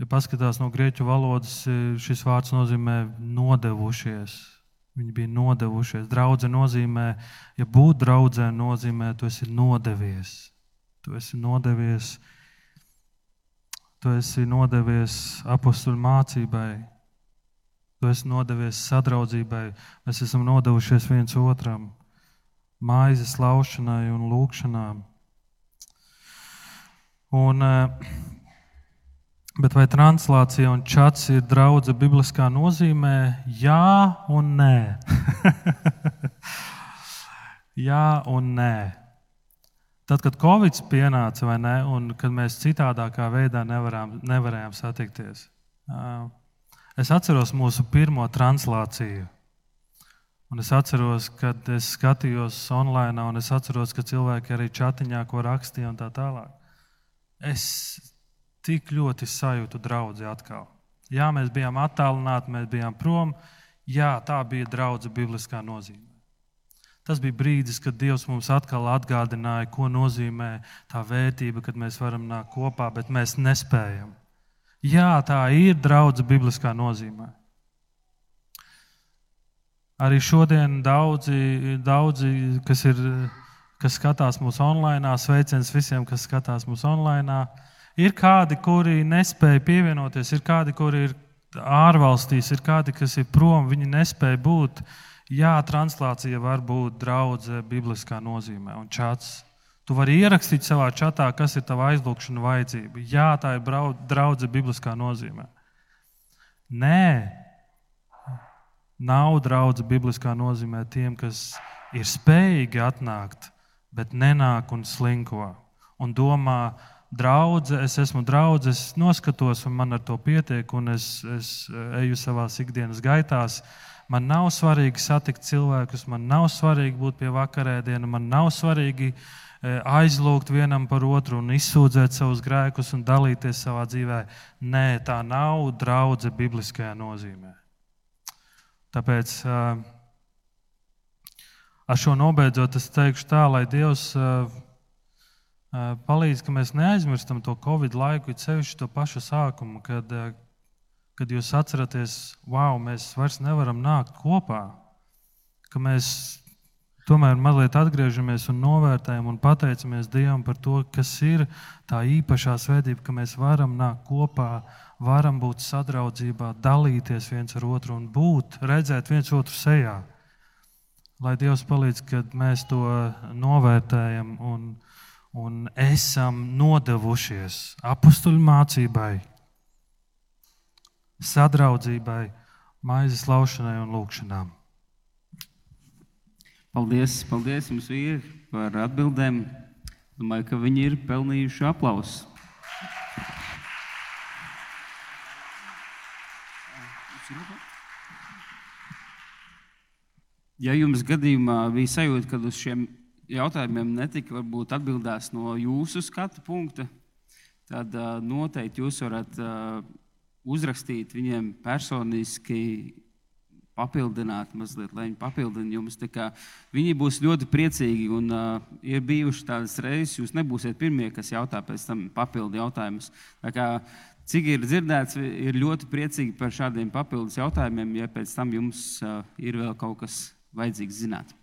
Ja paskatās no grieķu valodas, šis vārds nozīmē nodevušies. Viņi bija nodevušies. Draudze nozīmē, ja būt draudzē, nozīmē, tu esi nodevies. Tu esi nodevies, tu esi nodevies apakstuļu mācībai, tu esi nodevies sadraudzībai. Mēs esam nodevušies viens otram, maizes laušanai un lūkšanām. Un, uh, Bet vai translācija un čats ir draudzene bibliskā nozīmē? Jā un nē. Jā un nē. Tad, kad Covid pienāca, ne, un kad mēs citādākā veidā nevarām, nevarējām satikties, es atceros mūsu pirmo translāciju. Un es atceros, kad es skatījos online, un es atceros, ka cilvēki arī chatiņā ko rakstīja un tā tālāk. Es tik ļoti sajūtu draugu atkal. Jā, mēs bijām attālināti, mēs bijām prom. Jā, tā bija draudzene bibliskā nozīmē. Tas bija brīdis, kad Dievs mums atkal atgādināja, ko nozīmē tā vērtība, kad mēs varam nākt kopā, bet mēs nespējam. Jā, tā ir draudzene bibliskā nozīmē. Arī šodien daudzi, daudzi kas, ir, kas skatās mūsu online, sveiciens visiem, kas skatās mūsu online. Ir kādi, kuri nespēja pievienoties, ir kādi, kuri ir ārvalstīs, ir kādi, kas ir prom, viņi nespēja būt. Jā, translācija var būt draudzene bibliskā nozīmē un čats. Tu vari ierakstīt savā čatā, kas ir tava aizlūgšana vajadzība. Jā, tā ir draudzene bibliskā nozīmē. Nē, nav draudzene bibliskā nozīmē tiem, kas ir spējīgi atnākt, bet nenāk un slinko un domā, draudzē, es esmu draugs, es noskatos, un man ar to pietiek, un es, es eju savā ikdienas gaitās. Man nav svarīgi satikt cilvēkus, man nav svarīgi būt pie vakarēdiena, man nav svarīgi e, aizlūgt vienam par otru un izsūdzēt savus grēkus un dalīties savā dzīvē. Nē, tā nav draudzene bibliskajā nozīmē. Tāpēc e, ar šo nobeidzot, es teikšu tā, lai Dievs e, palīdz, ka mēs neaizmirstam to Covid laiku, it sevišķi to pašu sākumu, kad, kad jūs atceraties, wow, mēs vairs nevaram nākt kopā, ka mēs tomēr mazliet atgriežamies un novērtējam un pateicamies Dievam par to, kas ir tā īpašā svētība, ka mēs varam nākt kopā, varam būt sadraudzībā, dalīties viens ar otru un būt, redzēt viens otru sejā. Lai Dievs palīdz, kad mēs to novērtējam un un esam nodevušies apakstuļu mācībai, sadraudzībai, maizes laušanai un lūgšanām. Paldies, paldies jums, vīri, par atbildēm. Domāju, ka viņi ir pelnījuši aplausus. Ja jums gadījumā bija sajūta, ka uz šiem jautājumiem netika varbūt atbildēts no jūsu skatu punkta, tad noteikti jūs varat uzrakstīt viņiem personiski, papildināt mazliet, lai viņi papildina jums. Viņi būs ļoti priecīgi un uh, ir bijuši tādas reizes, jūs nebūsiet pirmie, kas jautā pēc tam papildu jautājumus. Cik ir dzirdēts, ir ļoti priecīgi par šādiem papildus jautājumiem, ja pēc tam jums uh, ir vēl kaut kas vajadzīgs zināt.